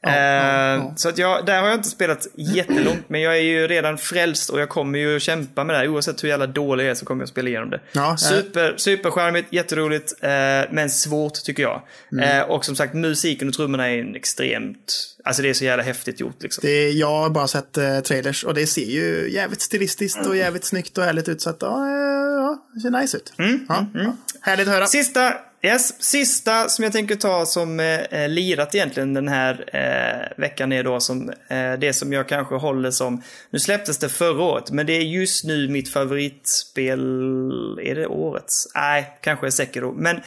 Ja, Eh, ja. Så att jag, där har jag inte spelat jättelångt, men jag är ju redan frälst och jag kommer ju kämpa med det här. Oavsett hur jävla dålig jag är så kommer jag spela igenom det. Ja, eh. Super, supercharmigt, jätteroligt, eh, men svårt tycker jag. Mm. Eh, och som sagt, musiken och trummorna är en extremt... Alltså det är så jävla häftigt gjort liksom. Det, jag har bara sett eh, trailers och det ser ju jävligt stilistiskt och jävligt snyggt och härligt ut. Så att, ja, ja det ser nice ut. Mm, ja, ja. Härligt att höra. Sista, yes, sista som jag tänker ta som eh, lirat egentligen den här eh, veckan är då som eh, det som jag kanske håller som, nu släpptes det förra året, men det är just nu mitt favoritspel, är det årets? Nej, kanske är Sekiro, men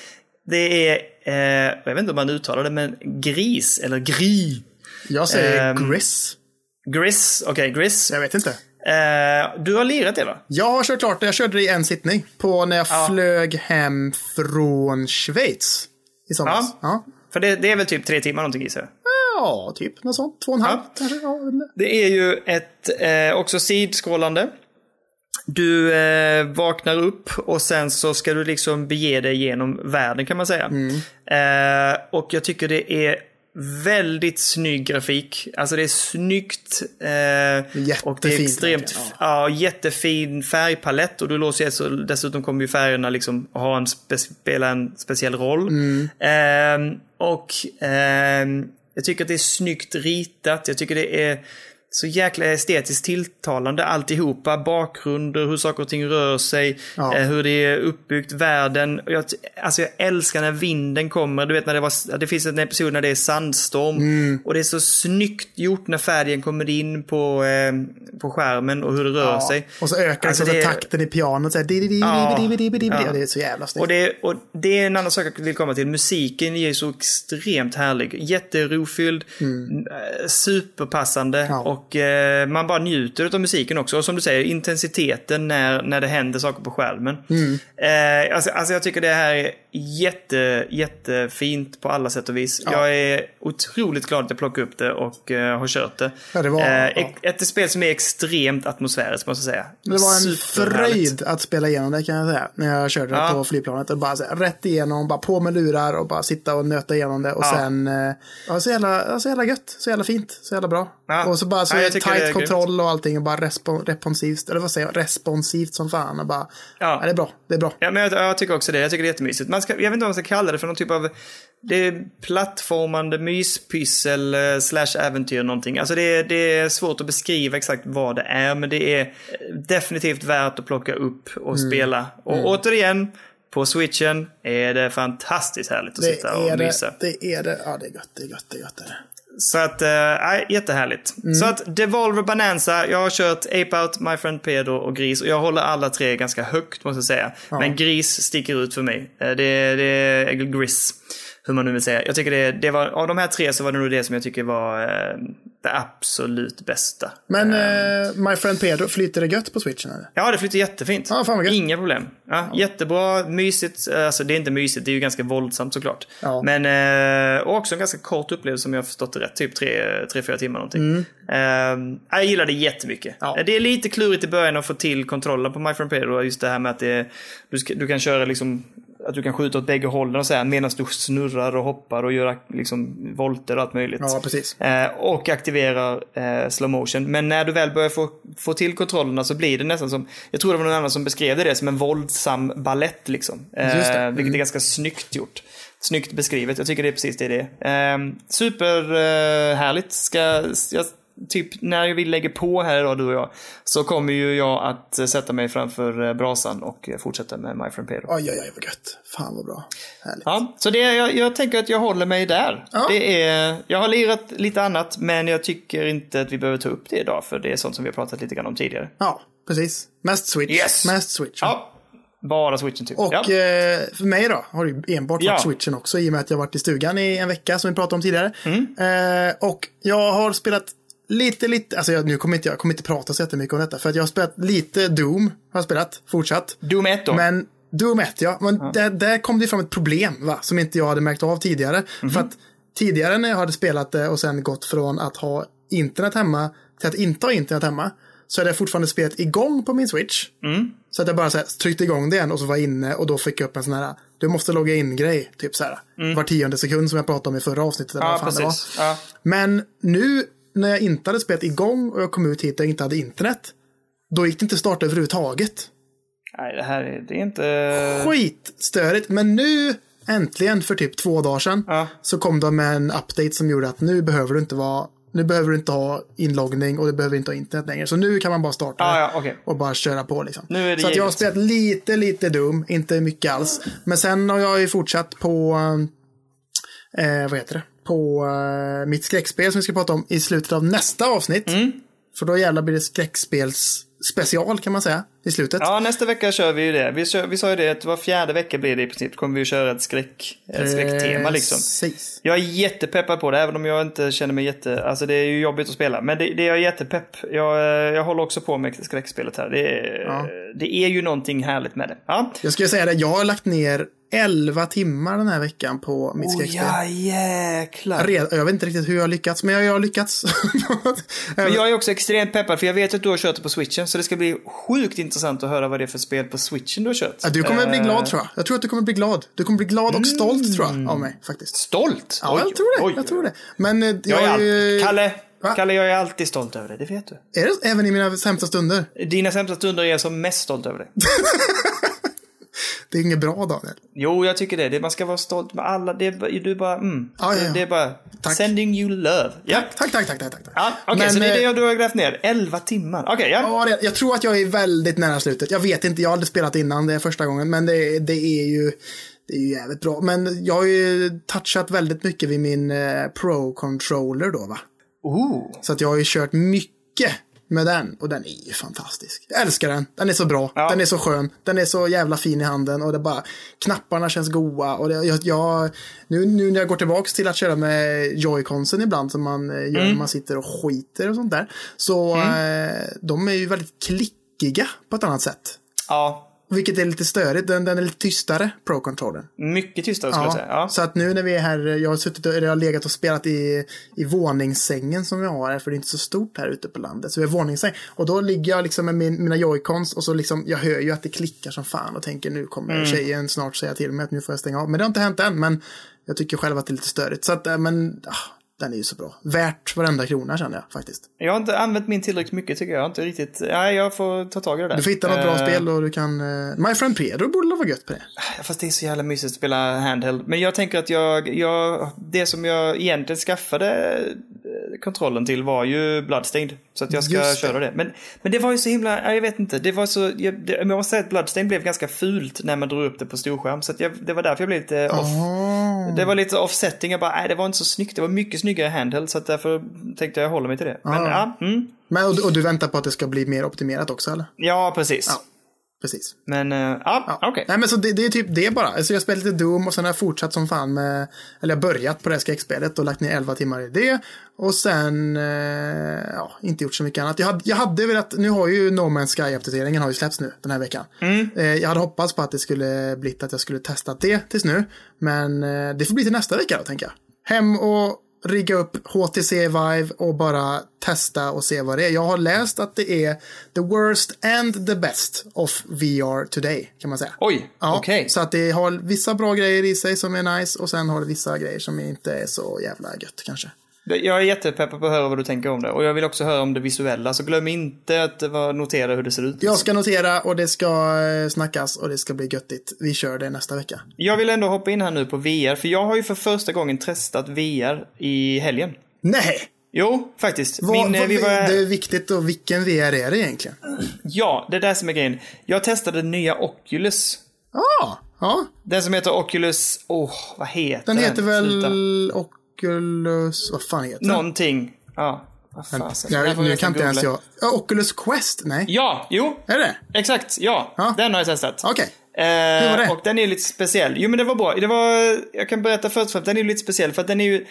det är, eh, jag vet inte om man uttalar det, men Gris, eller Gri. Jag säger Ehm, Gris. Gris, okej, Gris. Jag vet inte. Eh, du har lirat det va? Jag har kört klart det. Jag körde det i en sittning. På när jag Ja. flög hem från Schweiz. I somras. Ja. För det, det är väl typ tre timmar någonting gissar jag. ja, typ något sånt. Två och en halv Ja. kanske. Ja. Det är ju ett eh, också sidskrollande. Du eh, vaknar upp och sen så ska du liksom bege dig genom världen kan man säga. Eh, och jag tycker det är väldigt snygg grafik. Alltså det är snyggt. Eh, och det är extremt, verkligen, ja. jättefin färgpalett. Och du låser så dessutom kommer ju färgerna liksom ha en spe, spela en speciell roll. Eh, och ehm, jag tycker att det är snyggt ritat. Jag tycker det är så jäkla estetiskt tilltalande alltihopa. Bakgrunder, hur saker och ting rör sig, Ja. eh, hur det är uppbyggt, världen. Och Jag, alltså jag älskar när vinden kommer. Du vet när det var, det finns en episod när det är sandstorm. Mm. Och det är så snyggt gjort när färgen kommer in på, eh, på skärmen och hur det rör Ja. sig. Och så ökar Alltså, liksom det- takten i pianot. Så här, Ja. Ja. Det är så jävla snyggt. Och det, och det är en annan sak jag vill komma till. Musiken är så extremt härlig. Jätterofylld, eh, superpassande Mm. Och eh, man bara njuter av musiken också. Och som du säger, intensiteten när, när det händer saker på skärmen. Mm. Eh, alltså, alltså jag tycker det här är jätte, jättefint på alla sätt och vis. Jag är otroligt glad att jag plockade upp det och eh, har kört det. Ja, det var- eh, ja. Ett spel som är extremt atmosfäriskt måste jag säga. Det var en fröjd att spela igenom det kan jag säga. När jag körde Ja. på flygplanet. Och bara så här, rätt igenom, bara på med lurar och bara sitta och nöta igenom det. Och Ja. sen, ja, så jävla, ja, så jävla gött. Så jävla fint. Så jävla bra. Ja. Och så bara så Ja, det tight grymt. kontroll och allting. Och bara respon, responsivt, eller vad säger jag, responsivt som fan. Och bara, Ja. ja. det är bra. Det är bra. Ja, men jag, jag tycker också det. Jag tycker det är jättemysigt. Man ska, jag vet inte vad man ska kalla det för någon typ av... Det är plattformande myspyssel eh, slash äventyr någonting. Alltså det är, det är svårt att beskriva exakt vad det är, men det är definitivt värt att plocka upp och spela. Och återigen, På switchen är det fantastiskt härligt att Det sitta och mysa. det, det är det. Ja, det är gött, det är gött, det är gött. Det är det. Så att, äh, jättehärligt. Mm. Så att Devolver Bonanza, jag har kört Ape Out, My Friend Pedro och Gris. Och jag håller alla tre ganska högt måste jag säga. Men Gris sticker ut för mig. Eh, Det, det är Gris, hur man nu vill säga. Jag tycker det, det var, av de här tre så var det nog det som jag tycker var eh, det absolut bästa. Men eh, My Friend Pedro, flyter det gött på switchen eller? Ja, det flyter jättefint. Ja, fan vad gött. Inga problem. Ja, Jättebra, mysigt. Alltså det är inte mysigt, det är ju ganska våldsamt såklart. Ja. Men eh, också en ganska kort upplevelse om jag har förstått det rätt. Typ 3-4 timmar någonting. Eh, jag gillar det jättemycket. Mm. Ja. Det är lite klurigt i början att få till kontrollen på My Friend Pedro. Just det här med att det, du, ska, du kan köra liksom att du kan skjuta åt bägge hållen och här, medan du snurrar och hoppar och gör liksom volter och allt möjligt. Ja, precis. Eh, och aktiverar eh, slow motion. Men när du väl börjar få, få till kontrollerna så blir det nästan som, jag tror det var någon annan som beskrev det som en våldsam ballett liksom. Eh, Just det. Mm. Vilket är ganska snyggt gjort. Snyggt beskrivet, jag tycker det är precis det det är. Eh, Superhärligt. Eh. Ska, jag, typ när vi lägger på här idag, du och jag, så kommer ju jag att eh, sätta mig framför eh, brasan och eh, fortsätta med My Friend Pedro. Oj, oj, oj, vad gött. Fan vad bra. Härligt. Ja, så det, jag, jag tänker att jag håller mig där. Ja. Det är, jag har lirat lite annat, men jag tycker inte att vi behöver ta upp det idag, för det är sånt som vi har pratat lite grann om tidigare. Ja, precis. Mest switch. Yes. Mest switch. Ja, bara switchen typ. Och ja. eh, för mig då har det ju enbart varit Ja. switchen också i och med att jag varit i stugan i en vecka som vi pratade om tidigare. Mm. Eh, och jag har spelat lite, lite, alltså jag, nu kommer inte jag kommer inte prata så jättemycket om detta för att jag har spelat lite Doom, har jag spelat, fortsatt. Doom 1 då. Men Doom 1 ja, men Där, där kom det fram ett problem va, som inte jag hade märkt av tidigare. Mhm. För att tidigare när jag hade spelat det och sen gått från att ha internet hemma till att inte ha internet hemma så är det fortfarande spelet igång på min switch. Mm. Så att jag bara så här, tryckte igång det igen och så var jag inne och då fick jag upp en sån här du måste logga in-grej, typ så här. Var tionde sekund som jag pratade om i förra avsnittet. Eller Mm. ja, vad fan det var. precis. Ja. Men nu när jag inte hade spelat igång och jag kom ut hit och jag inte hade internet. Då gick det inte att starta överhuvudtaget. Nej, det här är, det är inte... Skitstörigt. Men nu, äntligen, för typ två dagar sedan, Ja. så kom de med en update som gjorde att nu behöver du inte vara nu behöver du inte ha inloggning och du behöver inte ha internet längre. Så nu kan man bara starta det ja, okej. och bara köra på. Liksom. Så jag har givet. spelat lite, lite dum, inte mycket alls. Men sen har jag ju fortsatt på, eh, vad heter det, på eh, mitt skräckspel som vi ska prata om i slutet av nästa avsnitt. Mm. För då jävlar blir det skräckspels special kan man säga i slutet. Ja, nästa vecka kör vi ju det. Vi, kör, vi sa ju det att var fjärde vecka blir det i princip. kommer vi köra ett, skräck, ett skräcktema liksom. Precis. Jag är jättepeppad på det, även om jag inte känner mig jätte... Alltså det är ju jobbigt att spela. Men det, det är jag jättepepp. Jag, eh, jag håller också på med skräckspelet här. Det är, Ja. det är ju någonting härligt med det. Ja. Jag ska säga det, jag har lagt ner 11 timmar den här veckan på mitt Oh, skräckspel. ja, jäklar. Red- Jag vet inte riktigt hur jag har lyckats, men jag, jag har lyckats. [LAUGHS] Men jag är också extremt peppad, för jag vet att du har kört det på switchen. Så det ska bli sjukt intressant att höra vad det är för spel på switchen du har kört. Ja, du kommer bli Eh, glad tror jag. Jag tror att du kommer bli glad. Du kommer bli glad och stolt tror jag, av mig faktiskt. Stolt? Ja, jag tror det. oj. Jag tror det. Men eh, jag, Jag är är all... ju... Kalle, Va? Kalle, jag är alltid stolt över dig, det vet du. Är det även i mina sämsta stunder? Dina sämsta stunder är jag som mest stolt över dig. [LAUGHS] Det är inget bra Daniel. Jo, jag tycker det. det man ska vara stolt med alla. Det är, du bara, mm. Ja, ja, ja. Det är bara Tack. sending you love. Ja. Tack, tack, tack, tack. tack. Ja, Okej, Men, så det är det eh, du har grävt ner. 11 timmar. Okej, ja. Ja, det- jag tror att jag är väldigt nära slutet. Jag vet inte, jag har aldrig spelat innan, det är första gången, men det, det är ju det är ju jävligt bra. Men jag har ju touchat väldigt mycket vid min eh, Pro-controller då, va? Ooh. Så att jag har ju kört mycket med den och den är ju fantastisk. Jag älskar den. Den är så bra. Ja. Den är så skön. Den är så jävla fin i handen och det bara knapparna känns goa och det, jag, jag nu, nu när jag går tillbaks till att köra med joyconsen ibland som man eh, gör Mm. när man sitter och skiter och sånt där. Så eh, de är ju väldigt klickiga på ett annat sätt. Ja, Vilket är lite störigt. Den, den är lite tystare, Pro-controllern. mycket tystare skulle jag säga. Ja. Så att nu när vi är här, jag har suttit och, eller jag har legat och spelat i, i våningssängen som vi har här, för det är inte så stort här ute på landet. Så vi har våningssäng. Och då ligger jag liksom med min, mina joycons och så liksom, jag hör ju att det klickar som fan och tänker nu kommer Mm. tjejen snart säga till mig att nu får jag stänga av. Men det har inte hänt än, men jag tycker själv att det är lite störigt. Så att, äh, men, ah, den är ju så bra. Värt varenda krona känner jag faktiskt. Jag har inte använt min tillräckligt mycket tycker jag. Jag har inte riktigt... Nej, jag får ta tag i det där. Du får hitta något bra Eh, spel och du kan... Uh, My Friend Pedro borde vara gött på det. Fast det är så jävla mysigt att spela handheld. Men jag tänker att jag, jag det som jag egentligen skaffade kontrollen till var ju Bloodstained. Så att jag ska det. köra det. Men, men det var ju så himla, ja, jag vet inte. Det var så, jag, det, men jag måste säga att Bloodstained blev ganska fult när man drog upp det på storskärm. Så att jag, det var därför jag blev lite off. Ah. Det var lite offsetting. Jag bara, nej det var inte så snyggt. Det var mycket snyggare handheld. Så att därför tänkte jag hålla mig till det. Men ja, mm, Men, och, och du väntar på att det ska bli mer optimerat också eller? ja precis. Ja. Precis. Men, eh, ja, okej. Nej men så det, det är typ det bara. Alltså jag spelat lite Doom och sen har jag fortsatt som fan med, eller jag börjat på det här skräckspelet och lagt ner 11 timmar i det. Och sen, eh, ja, inte gjort så mycket annat. Jag hade, jag hade velat, nu har ju No Man's Sky-uppdateringen har ju släppts nu den här veckan. Eh, jag hade hoppats på att det skulle blivit att jag skulle testa det tills nu. Men det får bli till nästa vecka då tänker jag. Hem och rigga upp HTC Vive och bara testa och se vad det är. Jag har läst att det är the worst and the best of VR today, kan man säga. Oj, Ja, okej. Så att det har vissa bra grejer i sig som är nice och sen har det vissa grejer som inte är så jävla gött kanske. Jag är jättepeppad på att höra vad du tänker om det. Och jag vill också höra om det visuella. Så glöm inte att vara- notera hur det ser ut. Jag ska notera och det ska eh, snackas och det ska bli göttigt. Vi kör det nästa vecka. Jag vill ändå hoppa in här nu på VR. För jag har ju för första gången testat VR i helgen. Nej! Jo, faktiskt. Vad, Min, eh, vad, vi var, Det är viktigt och vilken VR är det egentligen? Ja, det är det som är grejen. Jag testade nya Oculus. Ja, ja. Den som heter Oculus... Åh, oh, vad heter Den heter väl Sluta. Oculus... Vad fan heter den? Någonting. Ja. Vad. Ja, Jag nu kan inte ens jag. Ja, Oculus Quest? Nej. Ja, jo. Är det Exakt, ja. Ja. Den har jag testat. Okej. Eh, var det? Och den är lite speciell. Jo men det var bra. Det var, jag kan berätta först och främst, den är lite speciell för att den är ju,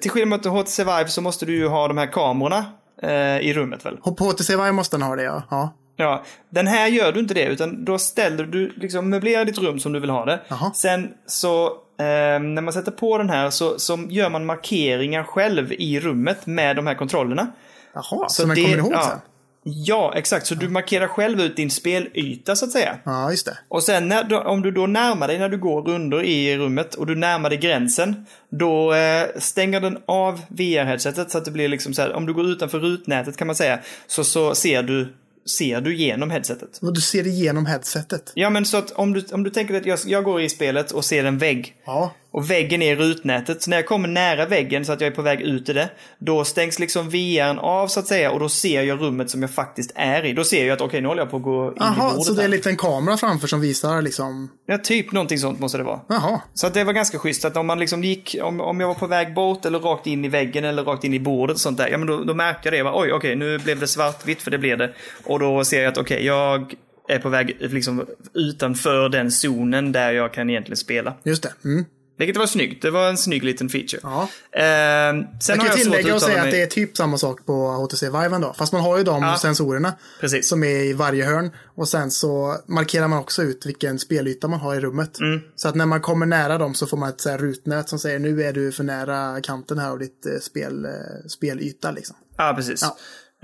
till skillnad mot HTC Vive så måste du ju ha de här kamerorna eh, i rummet väl? På HTC Vive måste den ha det, ja. ja. Ja, den här gör du inte det utan då ställer du, liksom möblerar ditt rum som du vill ha det. Jaha. Sen så, eh, när man sätter på den här så, så gör man markeringar själv i rummet med de här kontrollerna. Jaha, så, den kommer ihåg ja, sen? Ja, exakt. Så du markerar själv ut din spelyta så att säga. Ja, just det. Och sen när, om du då närmar dig när du går rundor i rummet och du närmar dig gränsen. Då eh, stänger den av VR-headsetet så att det blir liksom så här. Om du går utanför rutnätet kan man säga. Så, så ser du ser du genom headsetet. Och du ser igenom headsetet. Ja men så att om du, om du tänker att jag, jag går i spelet och ser en vägg. Ja. Och väggen är rutnätet. Så när jag kommer nära väggen så att jag är på väg ut i det. Då stängs liksom VRn av så att säga. Och då ser jag rummet som jag faktiskt är i. Då ser jag att okej nu håller jag på att gå in i Jaha, bordet så det är en liten kamera framför som visar liksom... Ja, typ någonting sånt måste det vara. Jaha. Så att det var ganska schysst att om man liksom gick, om, om jag var på väg bort eller rakt in i väggen eller rakt in i bordet och sånt där. Ja men då, då märkte jag det. Jag bara, Oj, okej nu blev det svartvitt för det blev det. Och då ser jag att okej, jag är på väg liksom utanför den zonen där jag kan egentligen spela. Just det. Mm. Vilket var snyggt. Det var en snygg liten feature. Ja. Ehm, sen Jag kan jag tillägga och säga mig- att det är typ samma sak på HTC Vive ändå. Fast man har ju de Ja. sensorerna Precis. som är i varje hörn. Och sen så markerar man också ut vilken spelyta man har i rummet. Mm. Så att när man kommer nära dem så får man ett så rutnät som säger nu är du för nära kanten här av ditt eh, spel, eh, spelyta liksom. Ja, precis. Ja.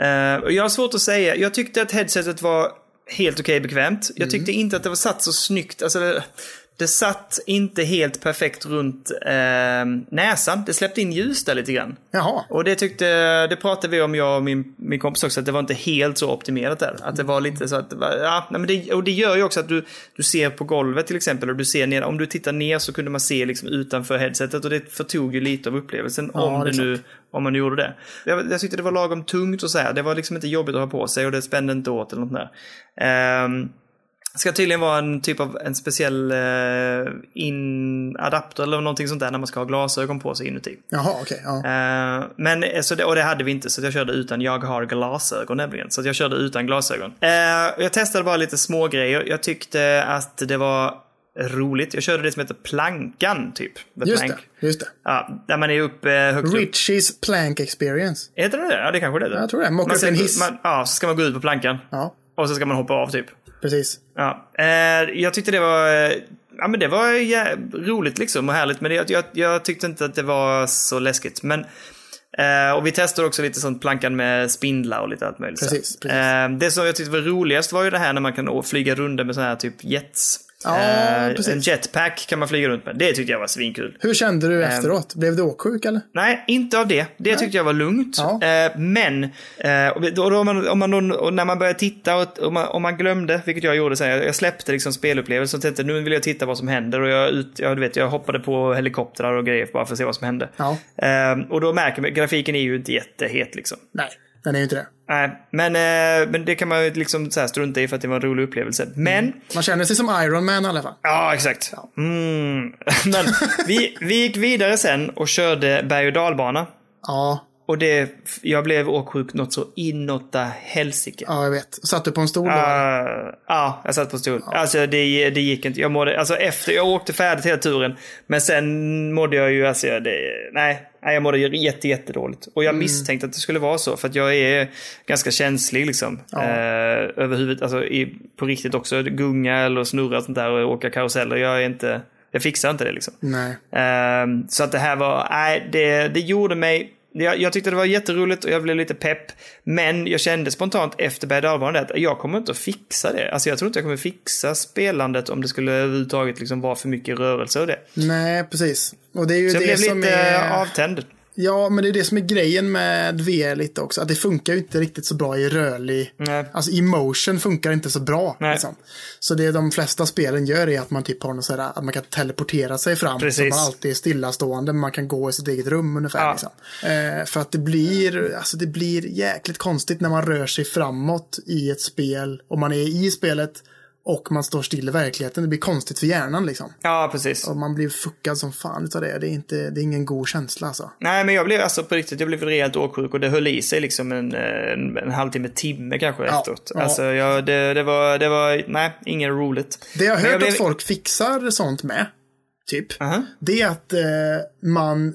Eh, jag har svårt att säga. Jag tyckte att headsetet var helt okej bekvämt. Jag Mm. tyckte inte att det var satt så snyggt. Alltså, det, satt inte helt perfekt runt eh, näsan. Det släppte in ljus där lite grann. Jaha. Och det tyckte, det pratade vi om jag och min, min kompis också, att det var inte helt så optimerat där. Att det var lite så att, ja, men det, och det gör ju också att du, du ser på golvet till exempel och du ser ner, om du tittar ner så kunde man se liksom utanför headsetet och det förtog ju lite av upplevelsen Ja, om det nu, om man gjorde det. Jag, jag tyckte det var lagom tungt och så här, det var liksom inte jobbigt att ha på sig och det spände inte åt eller något där. Ehm, ska tydligen vara en typ av en speciell eh, in-adapter eller någonting sånt där när man ska ha glasögon på sig inuti. Jaha, okej. ja. Eh, men, eh, så det, och det hade vi inte, så jag körde utan. Jag har glasögon nämligen. Så jag körde utan glasögon. Eh, jag testade bara lite små grejer. Jag tyckte att det var roligt. Jag körde det som heter plankan, typ. The Just plank. det. Just det. Ja, där man är uppe högt upp. Richie's Plank Experience. Heter det det? Ja, det kanske det är. Jag tror det. Man upp en hiss. Man, ja, så ska man gå ut på plankan. Ja, Och så ska man hoppa av, typ. Precis. Ja, eh, jag tyckte det var, eh, ja men det var roligt liksom och härligt. Men det, jag, jag tyckte inte att det var så läskigt. Men, eh, och vi testade också lite sånt plankan med spindlar och lite allt möjligt. Precis, precis. Det som jag tyckte var roligast var ju det här när man kan flyga runder med sådana här typ jets. Ja, Eh, precis. en jetpack kan man flyga runt med. Det tyckte jag var svinkul. Hur kände du efteråt? Blev du åksjuk eller? Nej, inte av det. Det tyckte jag var lugnt. Ja. Eh, men, eh, och då, om man, om man, då- och när man började titta och om man, om man glömde, vilket jag gjorde sen, jag, jag släppte liksom spelupplevelsen och tänkte nu vill jag titta vad som händer. Och jag, ut, jag, du vet, jag hoppade på helikoptrar och grejer bara för att se vad som hände. Ja. Eh, och då märker man, grafiken är ju inte jättehet liksom. Nej, den är ju inte det. Nej, men, eh, men det kan man ju liksom så här strunta i för att det var en rolig upplevelse. Men, Man känner sig som Iron Man i alla fall. ja exakt. Mm. [LAUGHS] Men vi, vi gick vidare sen och körde berg och dalbana. Ja, Och det, jag blev åksjuk något så inåtta helsike. ja jag vet. Satt du på en stol då? Ah, Ja, jag satt på stol. Alltså det, det gick inte. Jag mådde, alltså efter, jag åkte färdigt hela turen. Men sen mådde jag ju, alltså det, nej, nej, jag mådde ju jätte, jättedåligt. Och jag Mm. misstänkte att det skulle vara så, för att jag är ganska känslig liksom. Ja. Eh, över huvudet, alltså i, på riktigt också. Gunga eller snurra och sånt där och åka karuseller. Jag är inte, jag fixar inte det liksom. Ehm, så att det här var, nej, det, det gjorde mig jag, jag tyckte det var jätteroligt och jag blev lite pepp. Men jag kände spontant efter berg att jag kommer inte att fixa det. Alltså jag tror inte jag kommer fixa spelandet om det skulle överhuvudtaget liksom vara för mycket rörelse och det. Nej, precis. Och det är ju Så jag det blev som lite är... avtänd. Ja, men det är det som är grejen med VR lite också. Att det funkar ju inte riktigt så bra i rörlig... Nej. Alltså emotion funkar inte så bra. Liksom. Så det de flesta spelen gör är att man typ har något sådär, att man kan teleportera sig fram. Precis. Så man alltid är stillastående, men man kan gå i sitt eget rum ungefär. Ja. Liksom. Eh, för att det blir, alltså det blir jäkligt konstigt när man rör sig framåt i ett spel. Och man är i spelet och man står still i verkligheten. Det blir konstigt för hjärnan liksom. Ja, precis. Och man blir fuckad som fan utav det. Det är, inte, det är ingen god känsla alltså. Nej, men jag blev alltså på riktigt, jag blev rejält åksjuk och det höll i sig liksom en, en, en halvtimme, timme kanske Ja, efteråt. ja. Alltså, jag, det, det, var, det var, nej, ingen roligt. Det jag har hört blev- att folk fixar sånt med, typ, Aha. det är att eh, man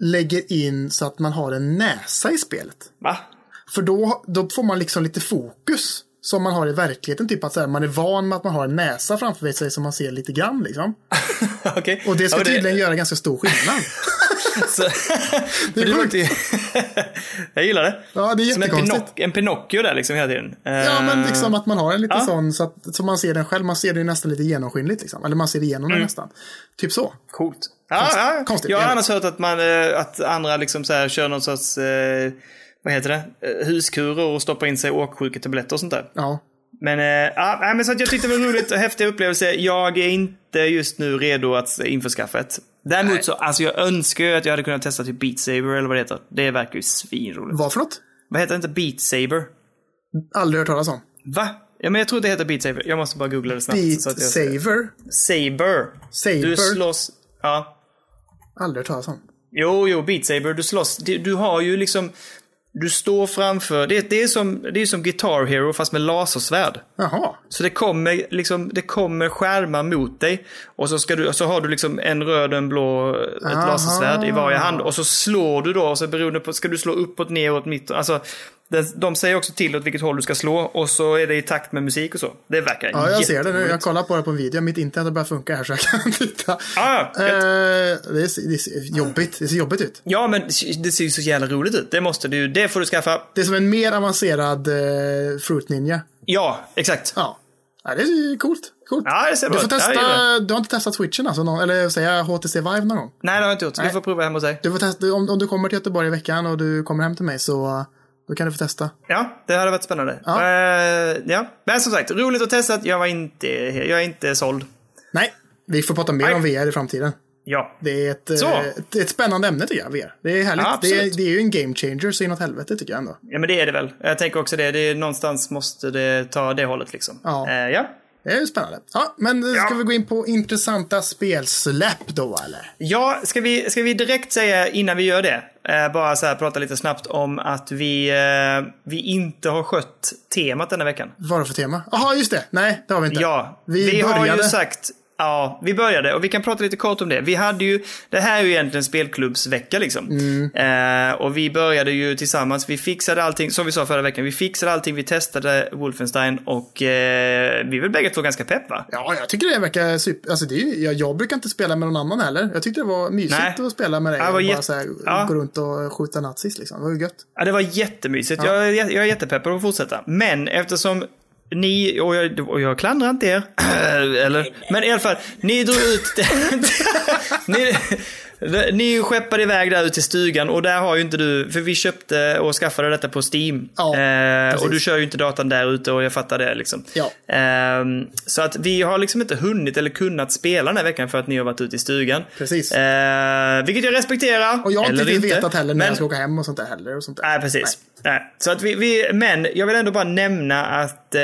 lägger in så att man har en näsa i spelet. Va? För då, då får man liksom lite fokus som man har i verkligheten. Typ att så här, man är van med att man har en näsa framför sig som man ser lite grann. Liksom. [LAUGHS] Okej. Och det ska Ja, tydligen göra ganska stor skillnad. [LAUGHS] Så, [LAUGHS] det låter ju... jag gillar det. Ja, det är Som en. Pinoc- en Pinocchio där liksom hela tiden. Ja, men Eh, liksom att man har en lite ja. sån så att så man ser den själv. Man ser det ju nästan lite genomskinligt. Liksom. Eller man ser igenom Mm. den nästan. Typ så. Coolt. Ja, ja. Konstigt, Jag har annars hört att, man, eh, att andra liksom så här kör någon sorts, eh, vad heter det, Eh, huskurer och stoppar in sig åksjuketabletter och sånt där. Ja. Men, eh, ja, nej, men så att jag tyckte det var roligt och häftig upplevelse. Jag är inte just nu redo att införskaffa ett. Däremot så, alltså jag önskar ju att jag hade kunnat testa typ Beat Saber eller vad det heter. Det verkar ju svinroligt. Vad för något? Vad heter det inte? Beat Saber? Aldrig hört talas om. Va? Ja, men jag tror det heter Beat Saber. Jag måste bara googla det snabbt. Beat så att jag Saver. Saber. Saber. Du slåss... Ja. Aldrig hört talas om. Jo, jo, Beat Saber. Du slåss. Du, du har ju liksom... Du står framför... Det, det, är som, det är som Guitar Hero fast med lasersvärd. Jaha. Så det kommer, liksom, det kommer skärmar mot dig. Och så, ska du, så har du liksom en röd och en blå, ett Aha. lasersvärd i varje hand. Och så slår du då, och så beroende på, ska du slå uppåt, neråt, mitt. Alltså, de, säger också till åt vilket håll du ska slå. Och så är det i takt med musik och så. Det verkar Ja, jag ser det nu. Jag kollar på det på en video. Mitt internet har börjat funka här så jag kan [LAUGHS] titta. Ah, Eh, det, ser, det ser jobbigt. Det ser jobbigt ut. Ja, men det ser ju så jävla roligt ut. Det måste du, det får du skaffa. Det är som en mer avancerad eh, Fruit Ninja. Ja, exakt. Ja. ja det är coolt. coolt. Ja, det ser du bra får ut. Ja, testa, du har inte testat switchen alltså? Någon, eller säga HTC Vive någon gång? Nej, det har jag inte gjort. Du får prova hemma hos dig. Du får testa, om, om du kommer till Göteborg i veckan och du kommer hem till mig så då kan du få testa. Ja, det hade varit spännande. Ja. Ja. ja. Men som sagt, roligt att testa. Jag var inte, jag är inte såld. Nej, vi får prata mer Nej. om VR i framtiden. Ja. Det är ett, eh, Så. ett, ett spännande ämne tycker jag, VR. Det är härligt. Ja, det, är, det är ju en game changer så inåt helvete tycker jag ändå. Ja, men det är det väl. Jag tänker också det. det är, någonstans måste det ta det hållet liksom. Ja. Eh, ja. Det är ju spännande. Ja, men ska Ja. vi gå in på intressanta spelsläpp då eller? Ja, ska vi, ska vi direkt säga innan vi gör det, eh, bara så här prata lite snabbt om att vi, eh, vi inte har skött temat denna veckan. Vad var det för tema? Jaha, just det. Nej, det har vi inte. Ja, vi, vi har ju sagt Ja, vi började och vi kan prata lite kort om det. Vi hade ju, det här är ju egentligen spelklubbsvecka liksom. Mm. Eh, och vi började ju tillsammans, vi fixade allting, som vi sa förra veckan, vi fixade allting, vi testade Wolfenstein och eh, vi är väl bägge två ganska pepp va? Ja, jag tycker det verkar super... Alltså, det är ju, jag, jag brukar inte spela med någon annan heller. Jag tyckte det var mysigt Nej. att spela med dig. Ja, och bara jätte- så här, ja. gå runt och skjuta nazis liksom. Det var ju gött. Ja, det var jättemysigt. Jag, är jä- jag är jättepeppad på att fortsätta. Men eftersom ni, och jag, och jag klandrar inte er, [CLEARS THROAT] eller, men i alla fall, ni drog ut [LAUGHS] ni, [LAUGHS] ni skeppade iväg där ut till stugan och där har ju inte du, för vi köpte och skaffade detta på Steam. Ja, eh, och du kör ju inte datan där ute och jag fattar det liksom. Ja. Eh, så att vi har liksom inte hunnit eller kunnat spela den här veckan för att ni har varit ute i stugan. Precis. Eh, vilket jag respekterar. Och jag har inte vetat heller när Men- jag ska åka hem och sånt där heller. Och sånt där. Nej, precis. Nej. Så att vi, vi, men jag vill ändå bara nämna att eh,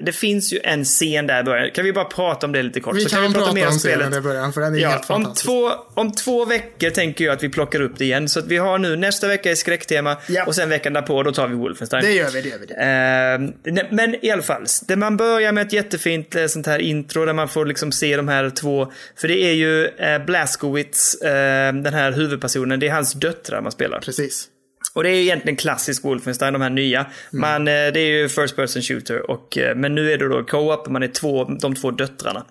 det finns ju en scen där i början. Kan vi bara prata om det lite kort? Vi så kan, prata mer om scenen i början, för den är Ja, helt om, fantastisk. två, om två veckor tänker jag att vi plockar upp det igen. Så att vi har nu nästa vecka i skräcktema Ja. och sen veckan därpå då tar vi Wolfenstein. Det gör vi, det gör vi. Det. Eh, men i alla fall, det man börjar med ett jättefint eh, sånt här intro där man får liksom se de här två. För det är ju eh, Blaskowitz, eh, den här huvudpersonen, det är hans döttrar man spelar. Precis. Och det är ju egentligen klassisk Wolfenstein, de här nya. Man, eh, det är ju First Person Shooter, och, eh, men nu är det då Co-op, man är två, de två döttrarna.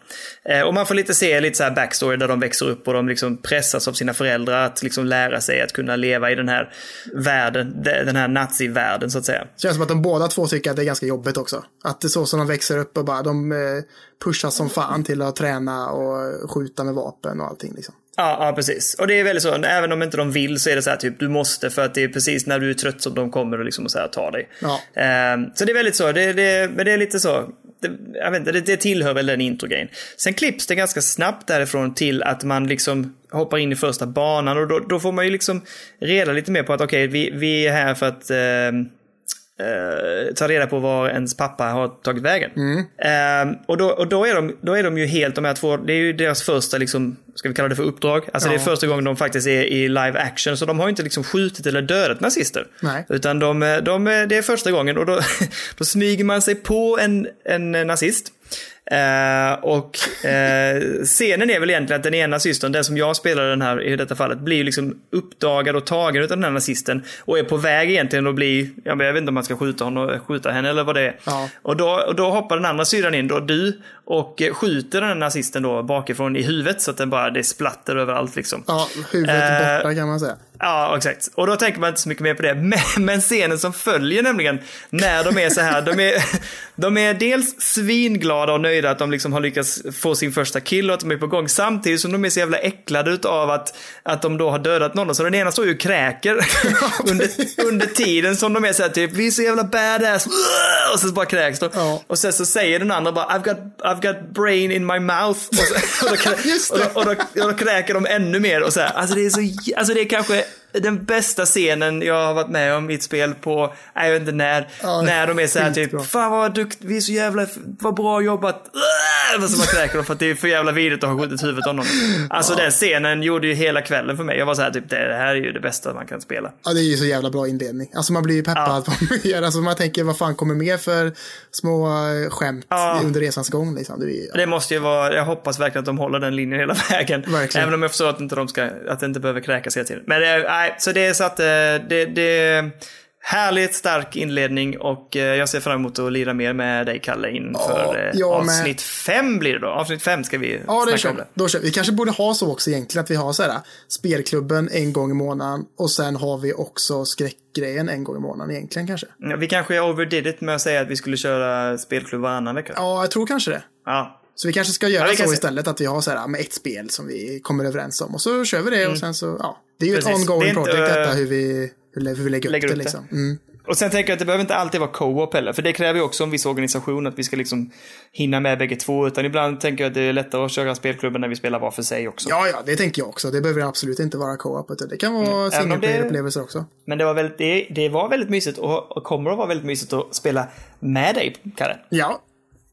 Eh, Och man får lite se lite så här backstory där de växer upp och de liksom pressas av sina föräldrar att liksom lära sig att kunna leva i den här världen, de- den här nazi-världen så att säga. Känns som att de båda två tycker att det är ganska jobbigt också. Att det är så som de växer upp och bara de pushas som fan till att träna och skjuta med vapen och allting liksom. Ja, ja, precis. Och det är väldigt så, även om inte de vill så är det så här typ, du måste för att det är precis när du är trött som de kommer och liksom och så här tar dig. Ja. Ehm, så det är väldigt så, det, det, men det är lite så, det, jag vet inte, det, det tillhör väl den introgrejen. Sen klipps det ganska snabbt därifrån till att man liksom hoppar in i första banan och då, då får man ju liksom reda lite mer på att okej, vi, vi är här för att ehm, eh, ta reda på var ens pappa har tagit vägen. Eh, och då, och då, är de, då är de ju helt, de här två, det är ju deras första, liksom, ska vi kalla det för uppdrag? Alltså det är Ja. första gången de faktiskt är i live action, så de har inte liksom skjutit eller dödat nazister. Nej. Utan de, de, det är första gången och då, [LAUGHS] då smyger man sig på en, en nazist. Eh, och eh, scenen är väl egentligen att den ena systern, den som jag spelar den här i detta fallet, blir liksom uppdagad och tagen av den här nazisten. Och är på väg egentligen att bli, jag vet inte om man ska skjuta, honom, skjuta henne eller vad det är. Ja. Och, då, och då hoppar den andra syrran in, då du, och eh, skjuter den nazisten då bakifrån i huvudet så att den bara, det splatter överallt liksom. Ja, huvudet Eh, borta kan man säga. Ja, exakt. Och då tänker man inte så mycket mer på det. [LAUGHS] Men, men scenen som följer nämligen, när de är så här, de är, [LAUGHS] de är dels svinglada och nöjda att de liksom har lyckats få sin första kill och att de är på gång, samtidigt som de är så jävla äcklade utav att, att de då har dödat någon. Så den ena står ju och kräker [LAUGHS] under, under tiden som de är så här typ, vi är så jävla badass, och så bara kräks de. Ja. Och sen så säger den andra bara, I've got, I've got brain in my mouth. Och, så, och, då, och, [LAUGHS] då, och, då, och då kräker de ännu mer. Och så här. Alltså, det är så, alltså det är kanske den bästa scenen jag har varit med om i ett spel på, jag vet inte när, Ja, när de är så här typ, fan vad dukt, vi är så jävla, vad bra jobbat. Och så bara kräker de för att det är för jävla vidrigt att ha skjutit huvudet av någon. Alltså den scenen gjorde ju hela kvällen för mig. Jag var så här typ, det här är ju det bästa man kan spela. Ja, det är ju så jävla bra inledning. Alltså man blir ju peppad på mer. Alltså man tänker, vad fan kommer mer för små eh, skämt Ja. under resans gång liksom. Det är, Det måste ju vara, jag hoppas verkligen att de håller den linjen hela vägen. Verkligen. Även om jag förstår att inte de ska, att det inte behöver kräkas hela tiden. Men det, är- nej, så det är så att eh, det, det Härligt stark inledning och eh, jag ser fram emot att lira mer med dig Kalle inför eh, jag med. avsnitt fem blir det då. Avsnitt fem ska vi Ja, det snacka om det. Då kör vi. Vi kanske borde ha så också egentligen, att vi har så här spelklubben en gång i månaden och sen har vi också skräckgrejen en gång i månaden egentligen kanske. Ja, Vi kanske overdid it med att säga att vi skulle köra spelklubb varannan vecka. Ja, jag tror kanske det. Ja. Så vi kanske ska göra Ja, så se. istället, att vi har så här med ett spel som vi kommer överens om och så kör vi det och sen så, ja. Det är ju ett Mm. Precis. Det ongoing inte, project detta, eh, hur vi, hur vi lägger lägger det upp det. liksom. Mm. Och sen tänker jag att det behöver inte alltid vara co-op heller, för det kräver ju också en viss organisation att vi ska liksom hinna med bägge två. Utan ibland tänker jag att det är lättare att köra spelklubben när vi spelar var för sig också. Ja, ja, det tänker jag också. Det behöver absolut inte vara co-op, utan det kan vara Mm. Single det- player-upplevelser också. Men det var, väldigt, det, det var väldigt mysigt och, och kommer att vara väldigt mysigt att spela med dig, Kalle. Ja,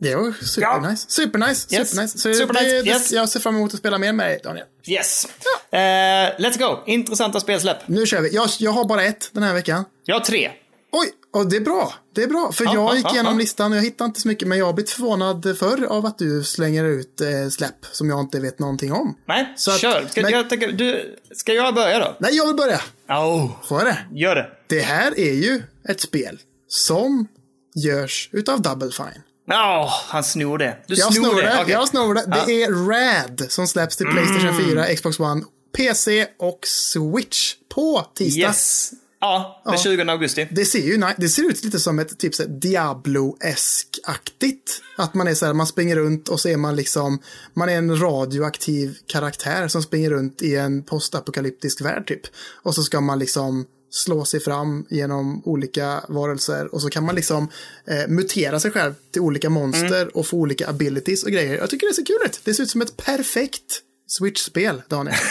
det var supernice. Supernice, Yes. supernice. Så Supernice, det, yes. Jag ser fram emot att spela mer med dig, Daniel. Yes! Eh, let's go! Intressanta spelsläpp. Nu kör vi. Jag, jag har bara ett den här veckan. Jag har tre. Oj, och det är bra. Det är bra, för Ja, jag ja, gick ja, igenom ja. listan och jag hittade inte så mycket, men jag har blivit förvånad förr av att du slänger ut eh, släpp som jag inte vet någonting om. Nej, Så att- kör. Ska, men- jag, tänker, du, ska jag börja då? Nej, jag vill börja. Oh, Får jag det? gör det. Det här är ju ett spel som görs utav Double Fine. Ja, han snor det. Du Jag snor det, Okej. Mm. jag snor det. Det är RAD som släpps till Playstation 4, Xbox One, PC och Switch på tisdag. Yes. Ja, den 20 augusti. Det ser ju det ser ut lite som ett typ Diablo-esk-aktigt. Att man är så här, man springer runt och så är man liksom, man är en radioaktiv karaktär som springer runt i en postapokalyptisk värld typ. Och så ska man liksom slå sig fram genom olika varelser och så kan man liksom eh, mutera sig själv till olika monster och få olika abilities och grejer. Jag tycker det ser kul ut. Det ser ut som ett perfekt Switch-spel, Daniel. [LAUGHS]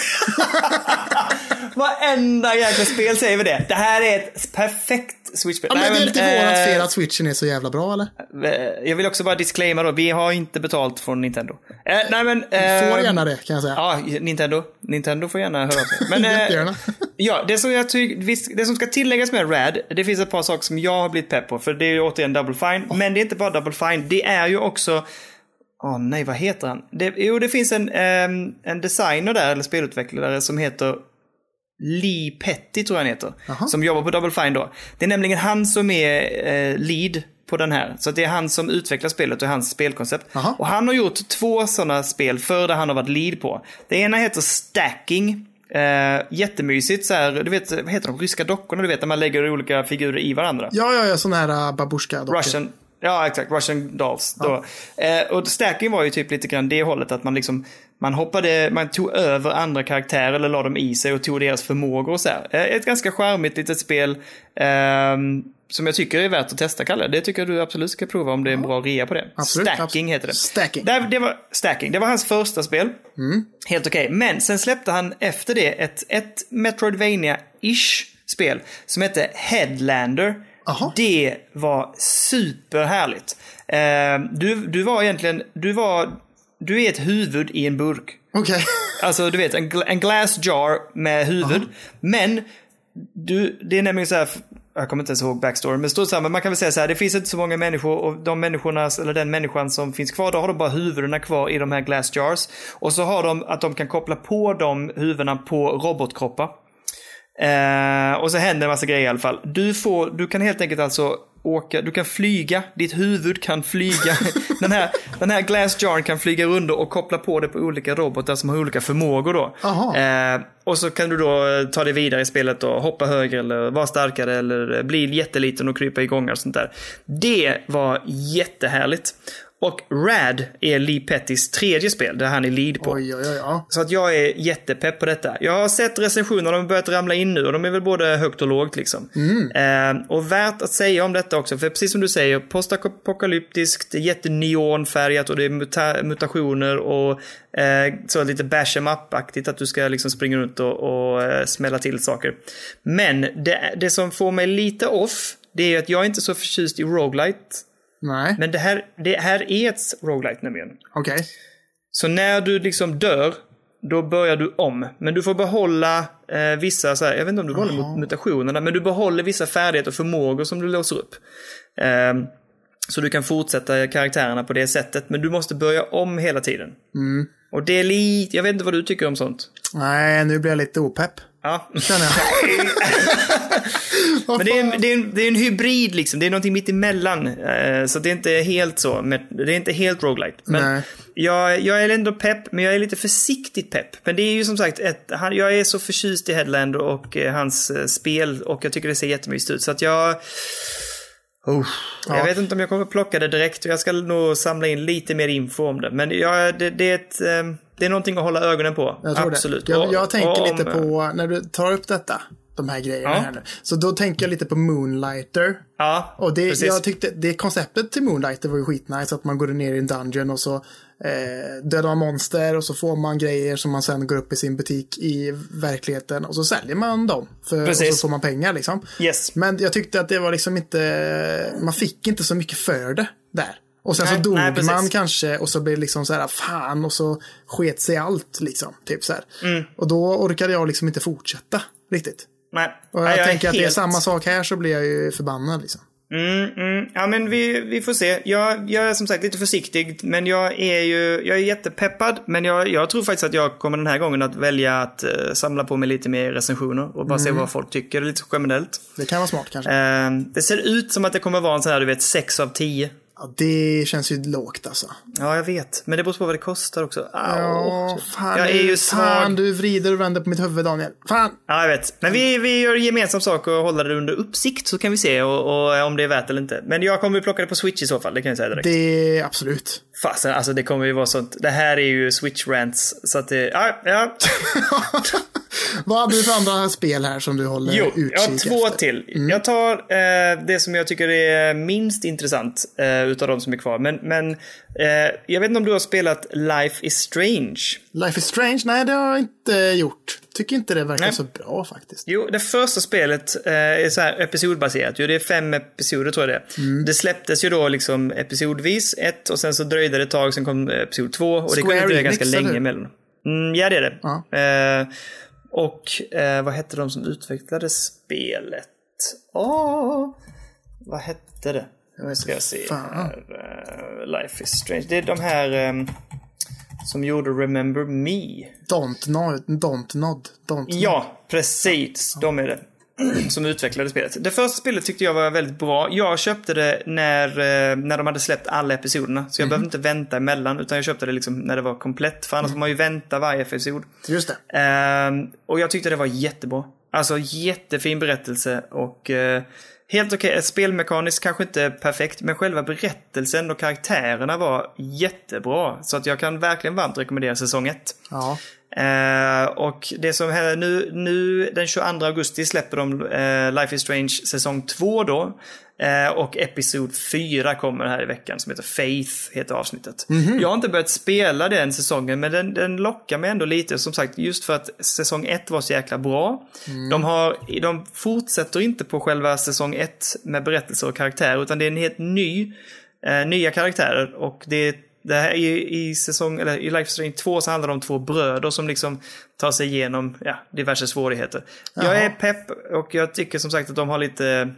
Varenda jäkla spel säger vi det. Det här är ett perfekt Switch-spel. Ja, men det är lite vårat eh, fel att Switchen är så jävla bra, eller? Jag vill också bara disclaima då, vi har inte betalt från Nintendo. Eh, nej men... Eh, Får gärna det, kan jag säga. Ja, Nintendo. Nintendo får gärna höra av sig. Men, eh, Jättegärna. [LAUGHS] ja, det som, jag tycker, det som ska tilläggas med Rad, det finns ett par saker som jag har blivit pepp på. För det är ju återigen Double Fine. Men det är inte bara Double Fine, det är ju också... Åh nej, vad heter han? Det, jo, det finns en, ehm, en designer där, eller spelutvecklare, som heter Lee Petty, tror jag han heter. Jaha. Som jobbar på Double Fine då. Det är nämligen han som är eh, lead på den här. Så det är han som utvecklar spelet och hans spelkoncept. Jaha. Och han har gjort två sådana spel för där han har varit lead på. Det ena heter Stacking. Eh, jättemysigt så här, du vet, vad heter de, ryska dockorna, du vet, där man lägger olika figurer i varandra. Ja, ja, ja, sån här uh, babushka Russian, ja exakt, Russian Dolls. Då. Eh, och stacking var ju typ lite grann det hållet att man liksom, man hoppade, man tog över andra karaktärer eller la dem i sig och tog deras förmågor och så här. Eh, ett ganska charmigt litet spel. ehm, som jag tycker är värt att testa, Kalle. Det tycker jag du absolut ska prova om det är en bra rea på det. Absolut, Stacking absolut. heter det. Stacking. Där, det var, stacking. Det var hans första spel. Helt okej. Men sen släppte han efter det ett, ett Metroidvania-ish spel som hette Headlander. Aha. Det var superhärligt. Eh, du, du var egentligen, du var, du är ett huvud i en burk. Okej. [LAUGHS] Alltså du vet, en, gla- en glass jar med huvud. Men du, det är nämligen så här, jag kommer inte ens ihåg backstory, men stort samma, man kan väl säga så här, det finns inte så många människor och de människorna, eller den människan som finns kvar, då har de bara huvudena kvar i de här glass jars. Och så har de att de kan koppla på de huvudena på robotkroppar. Eh, och så händer en massa grejer i alla fall. Du, får, du kan helt enkelt alltså åka, du kan flyga, ditt huvud kan flyga. [LAUGHS] den, här, den här glass jaren kan flyga runt och koppla på det på olika robotar som har olika förmågor då. Eh, och så kan du då ta dig vidare i spelet och hoppa högre eller vara starkare eller bli jätteliten och krypa igång och sånt där. Det var jättehärligt. Och Rad är Lee Pettys tredje spel där han är lead på. Oj, oj, oj. Så att jag är jättepepp på detta. Jag har sett recensionerna, de har börjat ramla in nu och de är väl både högt och lågt liksom. Eh, och värt att säga om detta också, för precis som du säger, postapokalyptiskt, jätteneonfärgat och det är muta mutationer och eh, så lite bash em up-aktigt att du ska liksom springa runt och, och eh, smälla till saker. Men det, det som får mig lite off, det är ju att jag är inte så förtjust i roguelite. Nej, Men det här, det här är ett roguelite nämligen. okej. Så när du liksom dör, då börjar du om. Men du får behålla eh, vissa, så här, jag vet inte om du behåller mut- mutationerna, men du behåller vissa färdigheter och förmågor som du låser upp. Eh, så du kan fortsätta karaktärerna på det sättet, men du måste börja om hela tiden. Mm. Och det är lite, jag vet inte vad du tycker om sånt. Nej, nu blir jag lite opepp. Ja. Känner jag. Men det är, en, det, är en, det är en hybrid liksom, det är någonting mitt emellan. Eh, så det är inte helt så, det är inte helt roguelite. Men Nej. jag, jag är ändå pepp, men jag är lite försiktigt pepp. Men det är ju som sagt, ett, han, jag är så förtjust i Headland och eh, hans eh, spel och jag tycker det ser jättemysigt ut. Så att jag... Oh, Ja. Jag vet inte om jag kommer plocka det direkt jag ska nog samla in lite mer info om det. Men jag, det, det, är ett, eh, det är någonting att hålla ögonen på. Jag Absolut. det. Jag, Och- jag tänker och lite på, när du tar upp detta, de här grejerna Ja. här nu. Så då tänker jag lite på Moonlighter. Ja, Och det, precis. jag tyckte, det konceptet till Moonlighter var ju skitnice. Att man går ner i en dungeon och så eh, dödar man monster och så får man grejer som man sen går upp i sin butik i verkligheten. Och så säljer man dem. För, och Precis. så får man pengar liksom. Yes. Men jag tyckte att det var liksom inte, man fick inte så mycket för det där. Och sen Nej, så dog nej, man kanske och så blev det liksom så här, fan, och så sket sig allt liksom. Typ så. Mm. Och då orkade jag liksom inte fortsätta riktigt. Nej. Och Nej, jag, tänker att det är helt- samma sak här så blir jag ju förbannad liksom. Mm, mm. Ja, men vi, vi får se. Jag, jag är som sagt lite försiktig, men jag är ju jag är jättepeppad. Men jag, jag tror faktiskt att jag kommer den här gången att välja att eh, samla på mig lite mer recensioner och bara se vad folk tycker lite generellt. Det kan vara smart kanske. Eh, det ser ut som att det kommer vara en sån här, du vet, 6 av 10. Ja, det känns ju lågt alltså. Ja, jag vet. Men det beror på vad det kostar också. Au. Ja, fan, jag är ju svag. fan du vrider och vänder på mitt huvud Daniel. Fan! Ja, jag vet. Men vi, vi gör gemensam sak och håller det under uppsikt så kan vi se och, och om det är värt eller inte. Men jag kommer plocka det på Switch i så fall, det kan jag säga direkt. Det är absolut. Fasen, alltså det kommer ju vara sånt. Det här är ju Switch-rants. Så att det, ja, ja. [LAUGHS] Vad hade du för andra spel här som du håller Jo, utkik jag har två efter? till. Jag tar eh, det som jag tycker är minst intressant eh, utav de som är kvar. Men, men eh, jag vet inte om du har spelat Life is Strange? Life is Strange? Nej, det har jag inte gjort. Tycker inte det verkar Nej. så bra faktiskt. Jo, det första spelet eh, är så här episodbaserat. Jo, det är fem episoder tror jag det är. Det släpptes ju då liksom episodvis, ett, och sen så dröjde det ett tag, sen kom episod två. Och det Square kunde dröja ganska länge emellan. Mm, ja, det är det. Ja. Eh, och eh, vad hette de som utvecklade spelet? Åh, vad hette det? Nu ska jag se här. Eh, Life is Strange. Det är de här ehm, som gjorde Remember Me. Don't nod. Don't Ja, precis. De är det. [CLEARS THROAT] Som utvecklade spelet. Det första spelet tyckte jag var väldigt bra. Jag köpte det när, eh, när de hade släppt alla episoderna. Så jag behövde inte vänta emellan, utan jag köpte det liksom när det var komplett. För annars får man ju vänta varje episod. Just det. Ehm, och jag tyckte det var jättebra. Alltså jättefin berättelse och eh, helt okej. Spelmekaniskt kanske inte perfekt, men själva berättelsen och karaktärerna var jättebra. Så att jag kan verkligen varmt rekommendera säsong 1. Ja. Eh, och det som händer nu, nu den 22 augusti släpper de eh, Life is Strange säsong 2 då. Eh, och Episod 4 kommer här i veckan som heter Faith, heter avsnittet. Jag har inte börjat spela den säsongen, men den, den lockar mig ändå lite. Som sagt, just för att säsong 1 var så jäkla bra. De, har, de fortsätter inte på själva säsong 1 med berättelser och karaktärer, utan det är en helt ny, eh, nya karaktärer. Och det det här i, i säsong, eller i Life Strange 2 så handlar det om två bröder som liksom tar sig igenom ja, diverse svårigheter. Jag Jaha. är pepp och jag tycker som sagt att de har lite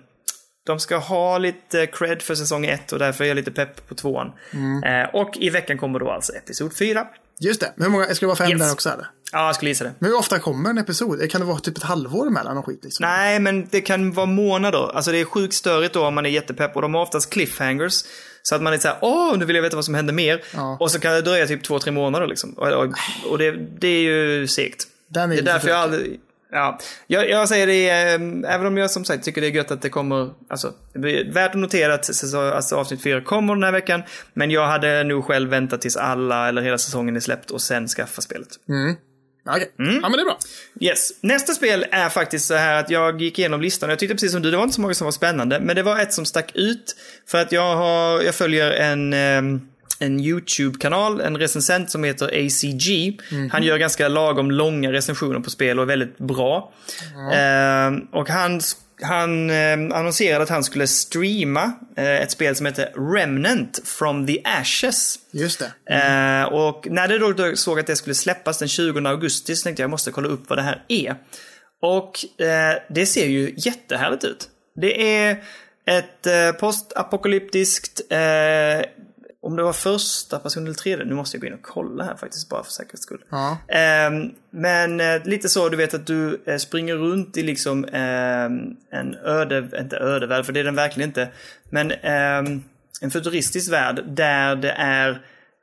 de ska ha lite cred för säsong 1 och därför är jag lite pepp på tvåan. Eh, och i veckan kommer då alltså episod 4. Just det. Men hur många? Ska det vara fem Yes. där också eller? Ja, jag skulle gissa det. Men hur ofta kommer en episod? Kan det vara typ ett halvår emellan och skit liksom? Nej, men det kan vara månader. Alltså det är sjukt störigt då om man är jättepepp och de har oftast cliffhangers. Så att man är såhär, åh, nu vill jag veta vad som händer mer. Ja. Och så kan det dröja typ två, tre månader liksom. Och, och, och det, det är ju segt. Den är Det är därför jag aldrig... Ja, jag, jag säger det, eh, även om jag som sagt tycker det är gött att det kommer, alltså, värt att notera att alltså, avsnitt 4 kommer den här veckan. Men jag hade nog själv väntat tills alla eller hela säsongen är släppt och sen skaffa spelet. Okej. Mm. Ja, men det är bra. Yes. Nästa spel är faktiskt så här att jag gick igenom listan och jag tyckte precis som du, det var inte så många som var spännande. Men det var ett som stack ut. För att jag, har, jag följer en, ehm, en YouTube-kanal, en recensent som heter ACG. Han gör ganska lagom långa recensioner på spel och är väldigt bra. Ehm, och han, han ehm, annonserade att han skulle streama eh, ett spel som heter Remnant from the Ashes. Just det. Eh, och när det då, då såg att det skulle släppas den 20 augusti så tänkte jag jag måste kolla upp vad det här är. Och eh, det ser ju jättehärligt ut. Det är ett eh, postapokalyptiskt, eh, om det var första person eller tredje, nu måste jag gå in och kolla här faktiskt bara för säkerhets skull. Ja. Ehm, men eh, lite så, du vet att du eh, springer runt i liksom ehm, en öde, inte ödevärld, för det är den verkligen inte. Men ehm, en futuristisk värld där det är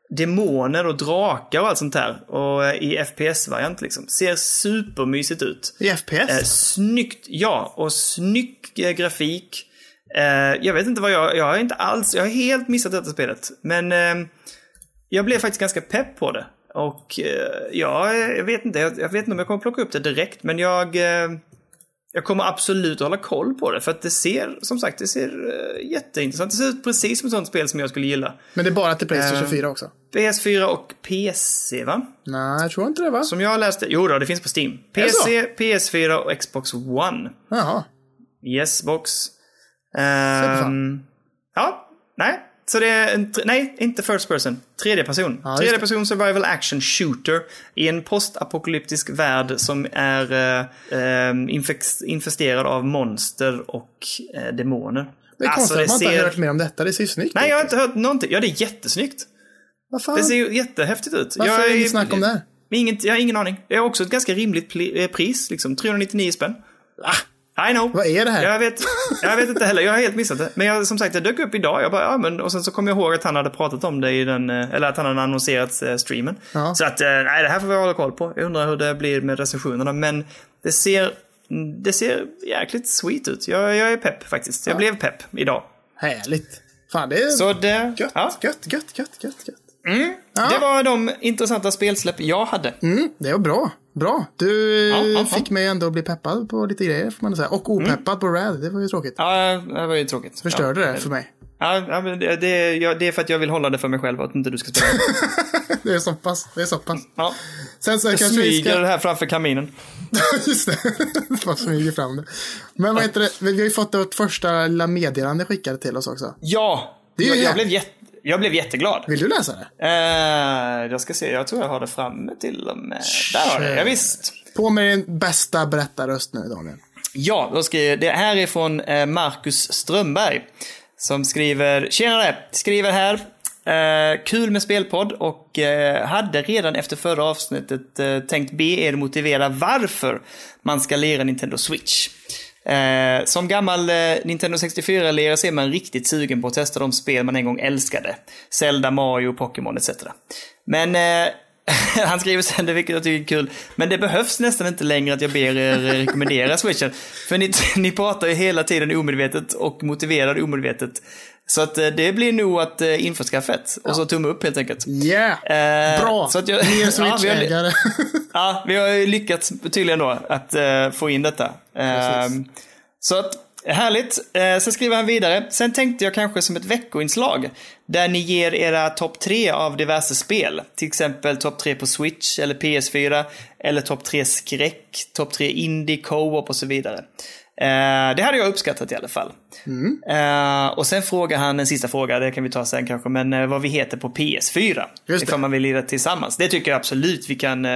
demoner och drakar och allt sånt där. Och eh, i FPS-variant liksom. Ser supermysigt ut. I FPS? Eh, snyggt, ja. Och snygg grafik. Eh, jag vet inte vad jag, jag har inte alls, jag har helt missat detta spelet. Men eh, jag blev faktiskt ganska pepp på det. Och eh, ja, jag vet inte, jag, jag vet inte om jag kommer plocka upp det direkt, men jag, eh, jag kommer absolut hålla koll på det. För att det ser, som sagt, det ser eh, jätteintressant. Det ser ut precis som ett sånt spel som jag skulle gilla. Men det är bara till Playstation eh, 4 också? PS4 och PC, va? Nej, jag tror inte det va? Som jag läste, jo då, det finns på Steam. PC, PS4 och Xbox One. Jaha. Yes, box. Ehm, ja, nej. Så det är en, nej, inte first person. Tredje person. Ja, Tredje person survival action shooter i en postapokalyptisk värld som är eh, infesterad av monster och eh, demoner. Det är konstigt att man inte har ser- hört mer om detta. Det ser ju snyggt Nej, ut. jag har inte hört någonting. Ja, det är jättesnyggt. Vad fan? Det ser ju jättehäftigt ut. Varför jag är det inget snack om det? Inget, jag har ingen aning. Det är också ett ganska rimligt eh, pris, liksom 399 spänn. Ah, I know. Vad är det här? Jag vet, jag vet inte heller, jag har helt missat det. Men jag, som sagt, det dök upp idag. Jag bara, ja, men, och sen så kom jag ihåg att han hade pratat om det i den, eh, eller att han hade annonserat eh, streamen. Ja. Så att, eh, nej, det här får vi hålla koll på. Jag undrar hur det blir med recensionerna. Men det ser, det ser jäkligt sweet ut. Jag, jag är pepp faktiskt. Jag blev pepp idag. Härligt. Fan, det är Så det, gött, ja, gött, gött, gött, gött, gött. det var de intressanta spelsläpp jag hade. Mm, det var bra. Bra. Du Ja, ja, fick mig ändå bli peppad på lite grejer, får man säga. Och opeppad på Rad, det var ju tråkigt. Ja, det var ju tråkigt. Förstörde ja. det för mig. Ja, men det, det, ja, det är för att jag vill hålla det för mig själv att inte du ska spela. [LAUGHS] Det är så pass. Det är så pass. Ja. Sen så Jag kanske vi smyger ska... det här framför kaminen. [LAUGHS] Just det. [LAUGHS] Bara smyger fram det. Men vad heter det? Vi har ju fått vårt första lilla meddelande skickat till oss också. Ja, Det är ju jag, jag, blev jätte, jag blev jätteglad. Vill du läsa det? Eh, jag ska se, jag tror jag har det framme till och med. Där har jag det, ja, visst. På med din bästa berättarröst nu, Daniel. Ja, då jag, det här är från eh, Marcus Strömberg. Som skriver, tjenare, skriver här. Eh, kul med spelpodd och eh, hade redan efter förra avsnittet eh, tänkt be er motivera varför man ska lira Nintendo Switch. Eh, som gammal eh, Nintendo 64-lirare så är man riktigt sugen på att testa de spel man en gång älskade. Zelda, Mario, Pokémon etc. Men eh, [LAUGHS] han skriver sen, det vilket jag tycker är kul, men det behövs nästan inte längre att jag ber er eh, rekommendera [LAUGHS] switchen. För ni, [LAUGHS] ni pratar ju hela tiden omedvetet och motiverar omedvetet. Så att eh, det blir nog att eh, införskaffa ett. Och så tumme upp helt enkelt. Yeah! Eh, Bra! Så att jag, [LAUGHS] vi, har, Switch-ägare. [LAUGHS] ja, vi har ju lyckats tydligen då att eh, få in detta. Ehm, så att, härligt. Uh, sen skriver han vidare. Sen tänkte jag kanske som ett veckoinslag. Där ni ger era topp tre av diverse spel. Till exempel topp tre på Switch eller PS4. Eller topp tre skräck, topp tre indie, co-op och så vidare. Eh, det hade jag uppskattat i alla fall. Eh, och sen frågar han en sista fråga, det kan vi ta sen kanske, men eh, vad vi heter på PS4. Just det. Ifall man vill lira tillsammans. Det tycker jag absolut vi kan.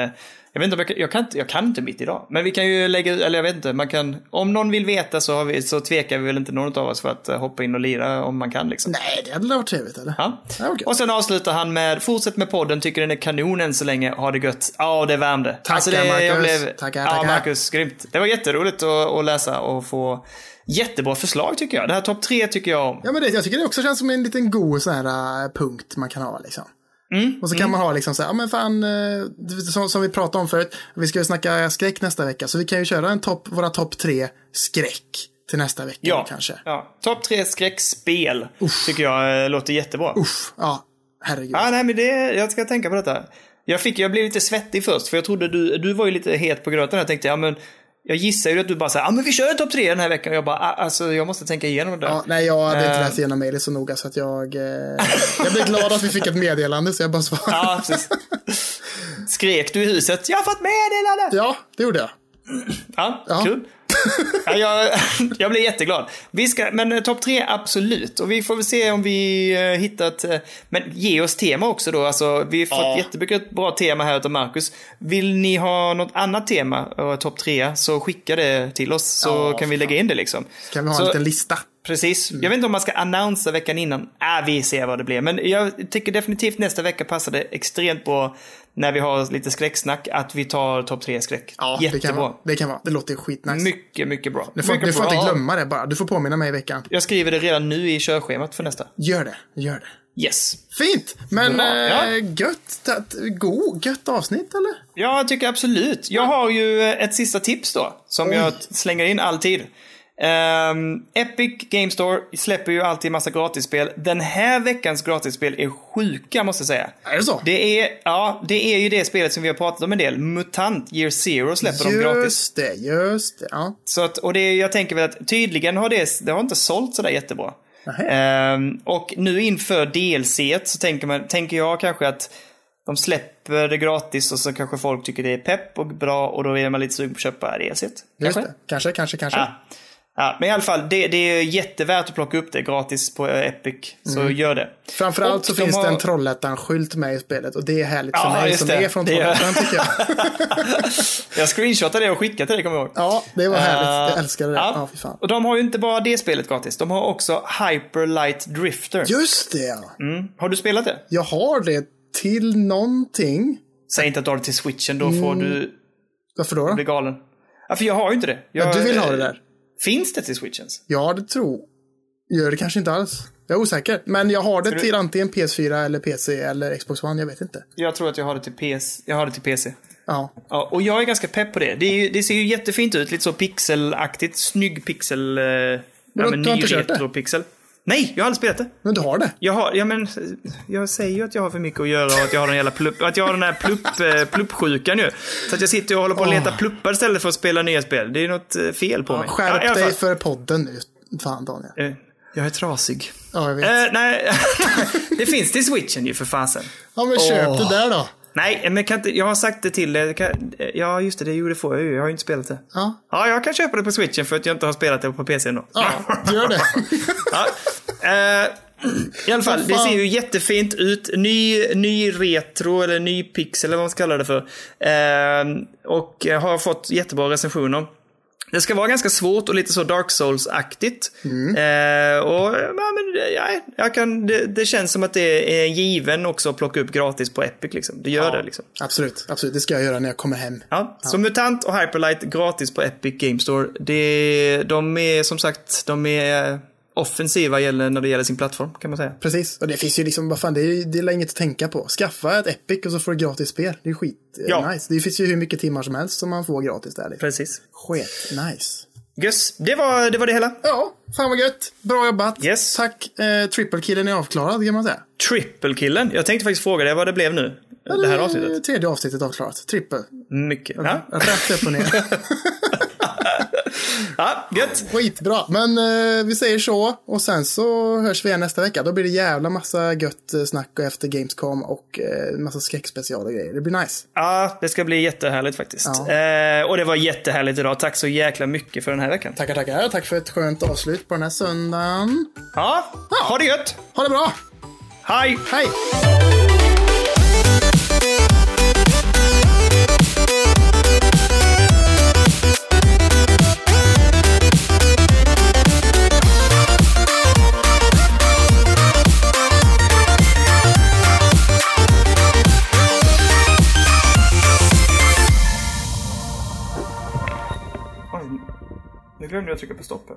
Eh, jag vet inte jag kan, jag kan inte, jag kan inte mitt idag. Men vi kan ju lägga eller jag vet inte, man kan, om någon vill veta så, vi, så tvekar vi väl inte någon av oss för att eh, hoppa in och lira om man kan liksom. Nej, det hade varit trevligt, eller? Ja. Ja, okej. Och sen avslutar han med, fortsätt med podden, tycker den är kanon än så länge, ha det gött. Ja, det värmde. Alltså, Tackar, det, jag Marcus. blev, Tackar, Ja, tackar. Marcus, grymt. Det var jätteroligt att, att läsa och få jättebra förslag tycker jag. Det här topp tre tycker jag om. Ja, men det, jag tycker det också känns som en liten god sån här äh, punkt man kan ha liksom. Mm, Och så kan man ha liksom så här, ja men fan, eh, som, som vi pratade om förut, vi ska ju snacka skräck nästa vecka, så vi kan ju köra en topp, våra topp tre skräck till nästa vecka Ja, kanske. ja. topp tre skräckspel tycker jag eh, låter jättebra. Uff, ja, herregud. Ja, nej, men det, jag ska tänka på detta. Jag, fick, jag blev lite svettig först, för jag trodde du, du var ju lite het på gröten. Jag tänkte, ja men, jag gissar ju att du bara säger, ja men vi kör en topp tre den här veckan. Och jag bara, ah, alltså jag måste tänka igenom det. Ja, nej, jag hade inte Eh. läst igenom mejlet så noga så att jag... Eh, jag blev glad att vi fick ett meddelande så jag bara svarade. Ja, precis. Skrek du i huset, jag har fått meddelande! Ja, det gjorde jag. Ja, Ja. kul. [LAUGHS] Ja, jag, jag blir jätteglad. Vi ska, men eh, topp tre, absolut. Och vi får väl se om vi eh, hittat... eh, men ge oss tema också då. Alltså, vi har fått Ja. jättemycket bra tema här av Marcus. Vill ni ha något annat tema, topp tre, så skicka det till oss. Så Ja, kan vi lägga in det liksom. Kan vi ha så, en liten lista? Precis. Mm. Jag vet inte om man ska annonsa veckan innan. Äh, vi ser vad det blir. Men jag tycker definitivt nästa vecka passar det extremt bra när vi har lite skräcksnack att vi tar topp tre skräck. Ja, det kan, Jättebra. vara, det kan vara. Det låter skitnice. Mycket, mycket bra. Du får, mycket du får bra. inte glömma det bara. Du får påminna mig i veckan. Jag skriver det redan nu i körschemat för nästa. Gör det, gör det. Yes. Fint! Men Bra, ja. eh, gött, god, gött avsnitt eller? Ja, jag tycker absolut. Jag har ju eh, ett sista tips då, som Oj. jag slänger in alltid. Ehm, Epic Game Store släpper ju alltid massa gratisspel. Den här veckans gratisspel är sjuka, måste jag säga. Är det så? Det är, ja, det är ju det spelet som vi har pratat om en del. Mutant Year Zero släpper de gratis. Just det, just det. Ja. Så att, och det, jag tänker väl att tydligen har det, det har inte sålt sådär jättebra. Ehm, och nu inför DLC så tänker, man, tänker jag kanske att de släpper det gratis och så kanske folk tycker det är pepp och bra och då är man lite sugen på att köpa DLC. Just Kanske? Kanske, kanske, kanske. Ja. Ja, men i alla fall, det, det är jättevärt att plocka upp det gratis på Epic. Så gör det. Framförallt Och så de finns har- det en Trollhättan-skylt med i spelet och det är härligt för Ja, mig just som det. är från Trollhättan tycker jag. [LAUGHS] Jag screenshotade det och skickade till dig, kommer jag ihåg. Ja, det var härligt. Eh, Jag älskade det. Ja, fan. Och de har ju inte bara det spelet gratis. De har också Hyper Light Drifter. Just det, ja. Mm. Har du spelat det? Jag har det till någonting. Säg inte att du har det till switchen, då får du Varför då? då? bli galen. Ja, för jag har ju inte det. Jag, Ja, du vill ha det där? Finns det till switchens? Ja, det tror Gör det kanske inte alls. Jag är osäker. Men jag har det till antingen PS4 eller PC eller Xbox One, jag vet inte. Jag tror att jag har det till PC. Jag har det till PC. Ja. Ja, och jag är ganska pepp på det. Det, ju, det ser ju jättefint ut, lite så pixelaktigt. Snygg pixel... Eh, ja, du- men du har ny retropixel. Nej, jag har aldrig spelat det. Men du har det? Jag har, ja men, jag säger ju att jag har för mycket att göra och att jag har den jävla plupp, att jag har den här plupp, eh, pluppsjukan ju. Så att jag sitter och håller på att leta pluppar istället för att spela nya spel. Det är något eh, fel på mig. Ja, Skärp i alla dig för podden nu. Fan Daniel. Eh, Jag är trasig. Ja, jag vet. Eh, nej, [LAUGHS] det finns till switchen ju för fasen. Ja, men köp åh. det där då. Nej, men kan inte, jag har sagt det till dig. Ja, just det, det gjorde får jag ju. Jag har ju inte spelat det. Ja, Ja, jag kan köpa det på switchen för att jag inte har spelat det på PC ännu. ja gör det. [LAUGHS] Ja. Eh, I alla fall, det ser ju jättefint ut. Ny, ny retro, eller ny pixel, eller vad man ska kalla det för. Eh, och har fått jättebra recensioner. Det ska vara ganska svårt och lite så Dark Souls-aktigt. Eh, och ja, men, ja, jag kan, det, det känns som att det är given också att plocka upp gratis på Epic. Liksom. Det gör det. Liksom. Absolut, absolut. Det ska jag göra när jag kommer hem. Ja, så Mutant och Hyperlight gratis på Epic Game Store. Det, de är som sagt, de är offensiva gäller- när det gäller sin plattform kan man säga. Precis. Och det finns ju liksom, vad fan, det är, det är inget att tänka på. Skaffa ett Epic och så får du gratis spel. Det är skit eh, Ja. nice. Det finns ju hur mycket timmar som helst som man får gratis där. Liksom. Precis. Skit nice. Göss, det var det, var det hela. Ja, fan vad gött. Bra jobbat. Yes. Tack. Eh, Triple-killen är avklarad kan man säga. Triple-killen. Jag tänkte faktiskt fråga dig vad det blev nu. Det här Eh, avsnittet. Tredje avsnittet avklarat. Trippel. Mycket. Ja, Rätt upp och ner. [LAUGHS] [LAUGHS] ja gött. Skitbra. Men eh, vi säger så. Och sen så hörs vi igen nästa vecka. Då blir det jävla massa gött eh, snack och efter Gamescom och eh, massa skräckspecial och grejer. Det blir nice. Ja, det ska bli jättehärligt faktiskt. Ja. Eh, och det var jättehärligt idag. Tack så jäkla mycket för den här veckan. Tackar, tackar. Tack för ett skönt avslut på den här söndagen. Ja, ha det gött. Ha det bra. Hej! Hej! Glömde jag trycka på stopp.